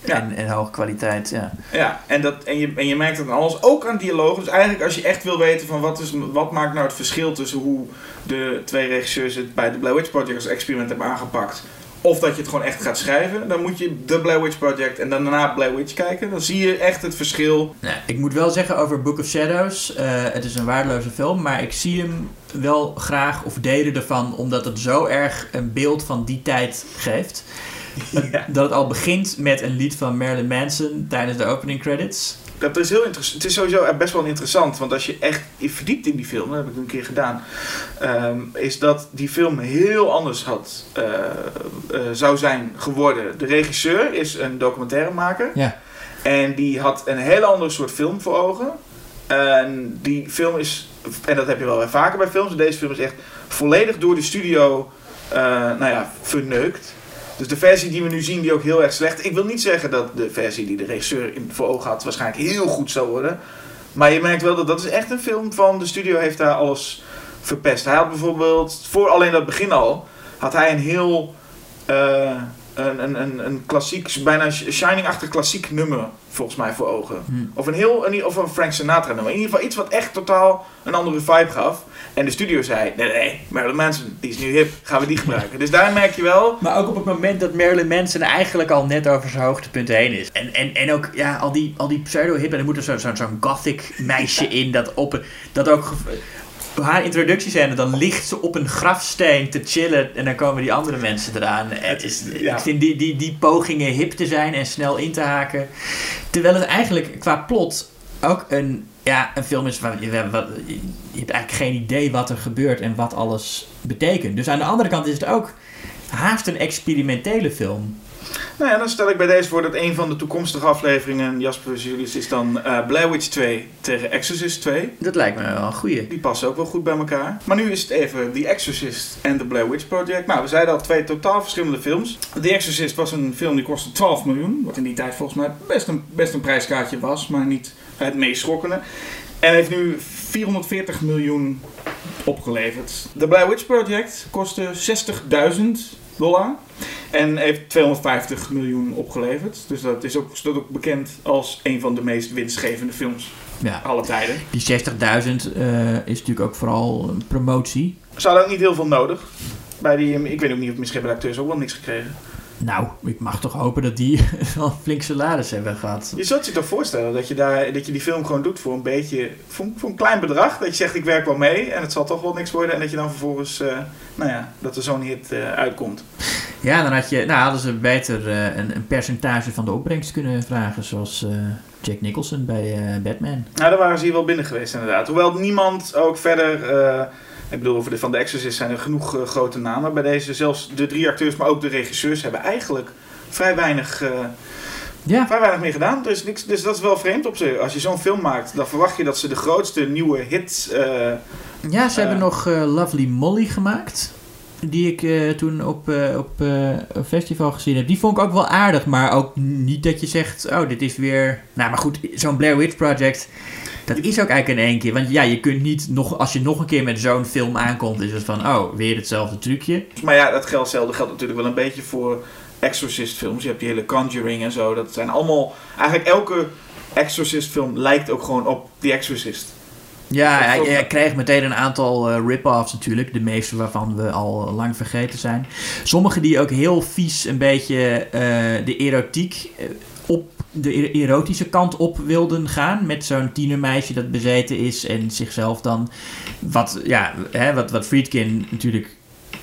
Ja. en, en hoge kwaliteit. Ja. Ja, en, dat, en, je, en je merkt het aan alles, ook aan dialoog. Dus eigenlijk als je echt wil weten van wat, is, wat maakt nou het verschil tussen hoe de twee regisseurs het bij de Blair Witch Project als experiment hebben aangepakt. Of dat je het gewoon echt gaat schrijven. Dan moet je de Blair Witch Project en dan daarna Blair Witch kijken. Dan zie je echt het verschil. Nou, ik moet wel zeggen over Book of Shadows, eh, het is een waardeloze film, maar ik zie hem wel graag of delen ervan, omdat het zo erg een beeld van die tijd geeft. [LAUGHS] Ja. Dat het al begint met een lied van Marilyn Manson tijdens de opening credits. Dat is heel interessant. Het is sowieso best wel interessant. Want als je echt verdiept in die film, dat heb ik een keer gedaan. ehm, is dat die film heel anders had, eh, eh, zou zijn geworden. De regisseur is een documentairemaker. Ja. En die had een hele andere soort film voor ogen. En die film is, en dat heb je wel weer vaker bij films, deze film is echt volledig door de studio, eh, nou ja, verneukt. Dus de versie die we nu zien, die ook heel erg slecht. Ik wil niet zeggen dat de versie die de regisseur in, voor ogen had, waarschijnlijk heel goed zou worden. Maar je merkt wel dat dat is echt een film van de studio heeft daar alles verpest. Hij had bijvoorbeeld, voor alleen dat begin al, had hij een heel eh, een, een, een, een klassiek, bijna Shining-achtig klassiek nummer, volgens mij, voor ogen. Hmm. Of een heel, een, of een Frank Sinatra nummer. In ieder geval iets wat echt totaal een andere vibe gaf. En de studio zei, nee, nee, Marilyn Manson, die is nu hip, gaan we die gebruiken. dus daar merk je wel, Maar ook op het moment dat Marilyn Manson eigenlijk al net over zijn hoogtepunt heen is. En, en, en ook ja, al die, al die pseudo-hip. En er moet er zo'n zo'n zo'n gothic meisje in dat, op, dat ook... Haar introductiescène, dan ligt ze op een grafsteen te chillen en dan komen die andere mensen eraan. Het is, Ja. Ik vind die, die, die pogingen hip te zijn en snel in te haken. Terwijl het eigenlijk qua plot ook een, ja, een film is waar je, wat, je hebt eigenlijk geen idee wat er gebeurt en wat alles betekent. Dus aan de andere kant is het ook haast een experimentele film. Nou ja, dan stel ik bij deze voor dat een van de toekomstige afleveringen, Jasper Julius, is dan eh Blair Witch 2 tegen Exorcist 2. Dat lijkt me wel een goeie. Die passen ook wel goed bij elkaar. Maar nu is het even The Exorcist en The Blair Witch Project. Nou, we zeiden al twee totaal verschillende films. The Exorcist was een film die kostte 12 miljoen. Wat in die tijd volgens mij best een, best een prijskaartje was, maar niet het meest schokkende. En heeft nu 440 miljoen opgeleverd. The Blair Witch Project kostte 60.000 dollar. En heeft 250 miljoen opgeleverd. Dus dat is ook, staat ook bekend als een van de meest winstgevende films Ja. aller tijden. Die 60.000 eh, is natuurlijk ook vooral een promotie. Ze hadden ook niet heel veel nodig. Bij die, ik weet ook niet of misschien hebben de acteurs ook wel niks gekregen. Nou, ik mag toch hopen dat die [LAUGHS] wel flink salaris hebben gehad. Je zult je toch voorstellen dat je, daar, dat je die film gewoon doet voor een beetje, voor, voor een klein bedrag. Dat je zegt ik werk wel mee en het zal toch wel niks worden. En dat je dan vervolgens, eh, nou ja, dat er zo'n hit eh, uitkomt. Ja, dan had je, nou, hadden ze beter eh, een, een percentage van de opbrengst kunnen vragen, zoals Jack Nicholson bij Batman. Nou, daar waren ze hier wel binnen geweest inderdaad. Hoewel niemand ook verder, ik bedoel over de, van de Exorcist zijn er genoeg eh, grote namen. Bij deze zelfs de drie acteurs, maar ook de regisseurs hebben eigenlijk vrij weinig... eh, Ja, vrij weinig meer gedaan. Dus, niks, dus dat is wel vreemd op zich. Als je zo'n film maakt, dan verwacht je dat ze de grootste nieuwe hits. eh, ja ze hebben nog Lovely Molly gemaakt. Die ik toen op, op een festival gezien heb. Die vond ik ook wel aardig, maar ook niet dat je zegt: Oh, dit is weer. Nou, maar goed, zo'n Blair Witch Project. Dat is ook eigenlijk in één keer. Want ja, je kunt niet nog. Als je nog een keer met zo'n film aankomt, is het van: Oh, weer hetzelfde trucje. maar ja, dat geldt, hetzelfde geldt natuurlijk wel een beetje voor Exorcist films. Je hebt die hele Conjuring en zo. Dat zijn allemaal. Eigenlijk elke Exorcist film lijkt ook gewoon op The Exorcist. Ja, hij, hij kreeg meteen een aantal eh, rip-offs natuurlijk. De meeste waarvan we al lang vergeten zijn. Sommige die ook heel vies een beetje eh, de erotiek eh, de er- erotische kant op wilden gaan. Met zo'n tienermeisje dat bezeten is en zichzelf dan... Wat, ja, hè, wat, wat Friedkin natuurlijk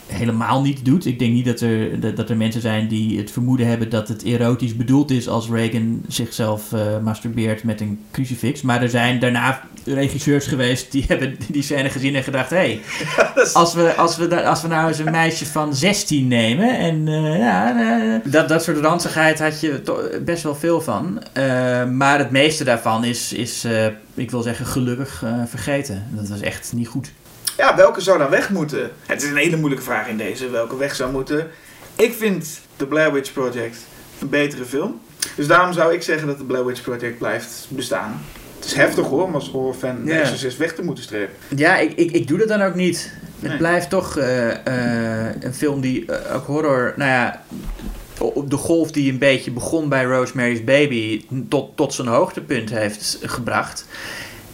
helemaal niet doet. Ik denk niet dat er, dat, dat er mensen zijn die het vermoeden hebben dat het erotisch bedoeld is als Reagan zichzelf eh, masturbeert met een crucifix. Maar er zijn daarna regisseurs geweest die [LAUGHS] hebben die scène gezien en gedacht: hé, hey, [LAUGHS] als, we, als, we, als we nou eens een meisje van 16 nemen en eh, ja, eh, dat, dat soort ranzigheid had je best wel veel van. Maar het meeste daarvan is, is ik wil zeggen, gelukkig vergeten. Dat was echt niet goed. Ja, welke zou dan weg moeten? Het is een hele moeilijke vraag in deze. Welke weg zou moeten? Ik vind The Blair Witch Project een betere film. Dus daarom zou ik zeggen dat The Blair Witch Project blijft bestaan. Het is heftig hoor, om als horrorfan de. Exorcist weg te moeten strepen. Ja, ik, ik, ik doe dat dan ook niet. Het Nee. blijft toch eh, eh, een film die eh, ook horror, nou ja, op de golf die een beetje begon bij Rosemary's Baby tot, tot zijn hoogtepunt heeft gebracht.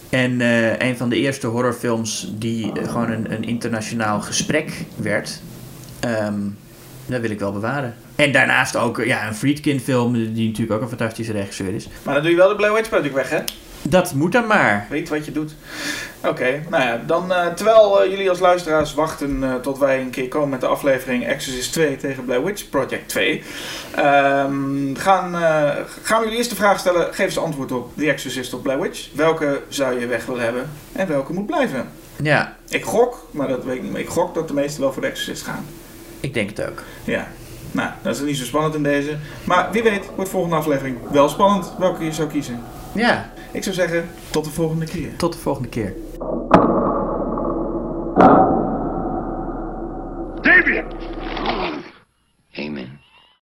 En eh, een van de eerste horrorfilms die eh, gewoon een, een internationaal gesprek werd. Ehm, dat wil ik wel bewaren. En daarnaast ook ja, een Friedkin film, die natuurlijk ook een fantastische regisseur is. Maar dan doe je wel de Blair Witch Project weg, hè? Dat moet dan maar. Weet wat je doet. Oké, nou ja, dan eh, terwijl eh, jullie als luisteraars wachten eh, tot wij een keer komen met de aflevering Exorcist 2 tegen Blair Witch Project 2, ehm, gaan, gaan we jullie eerst de vraag stellen: geef eens antwoord op The Exorcist of Blair Witch. Welke zou je weg willen hebben en welke moet blijven? Ja, Ik gok, maar dat weet ik niet, ik gok dat de meesten wel voor de Exorcist gaan. ik denk het ook. Ja, nou, dat is niet zo spannend in deze. Maar wie weet wordt volgende aflevering wel spannend welke je zou kiezen. Ja, Ik zou zeggen, tot de volgende keer. tot de volgende keer.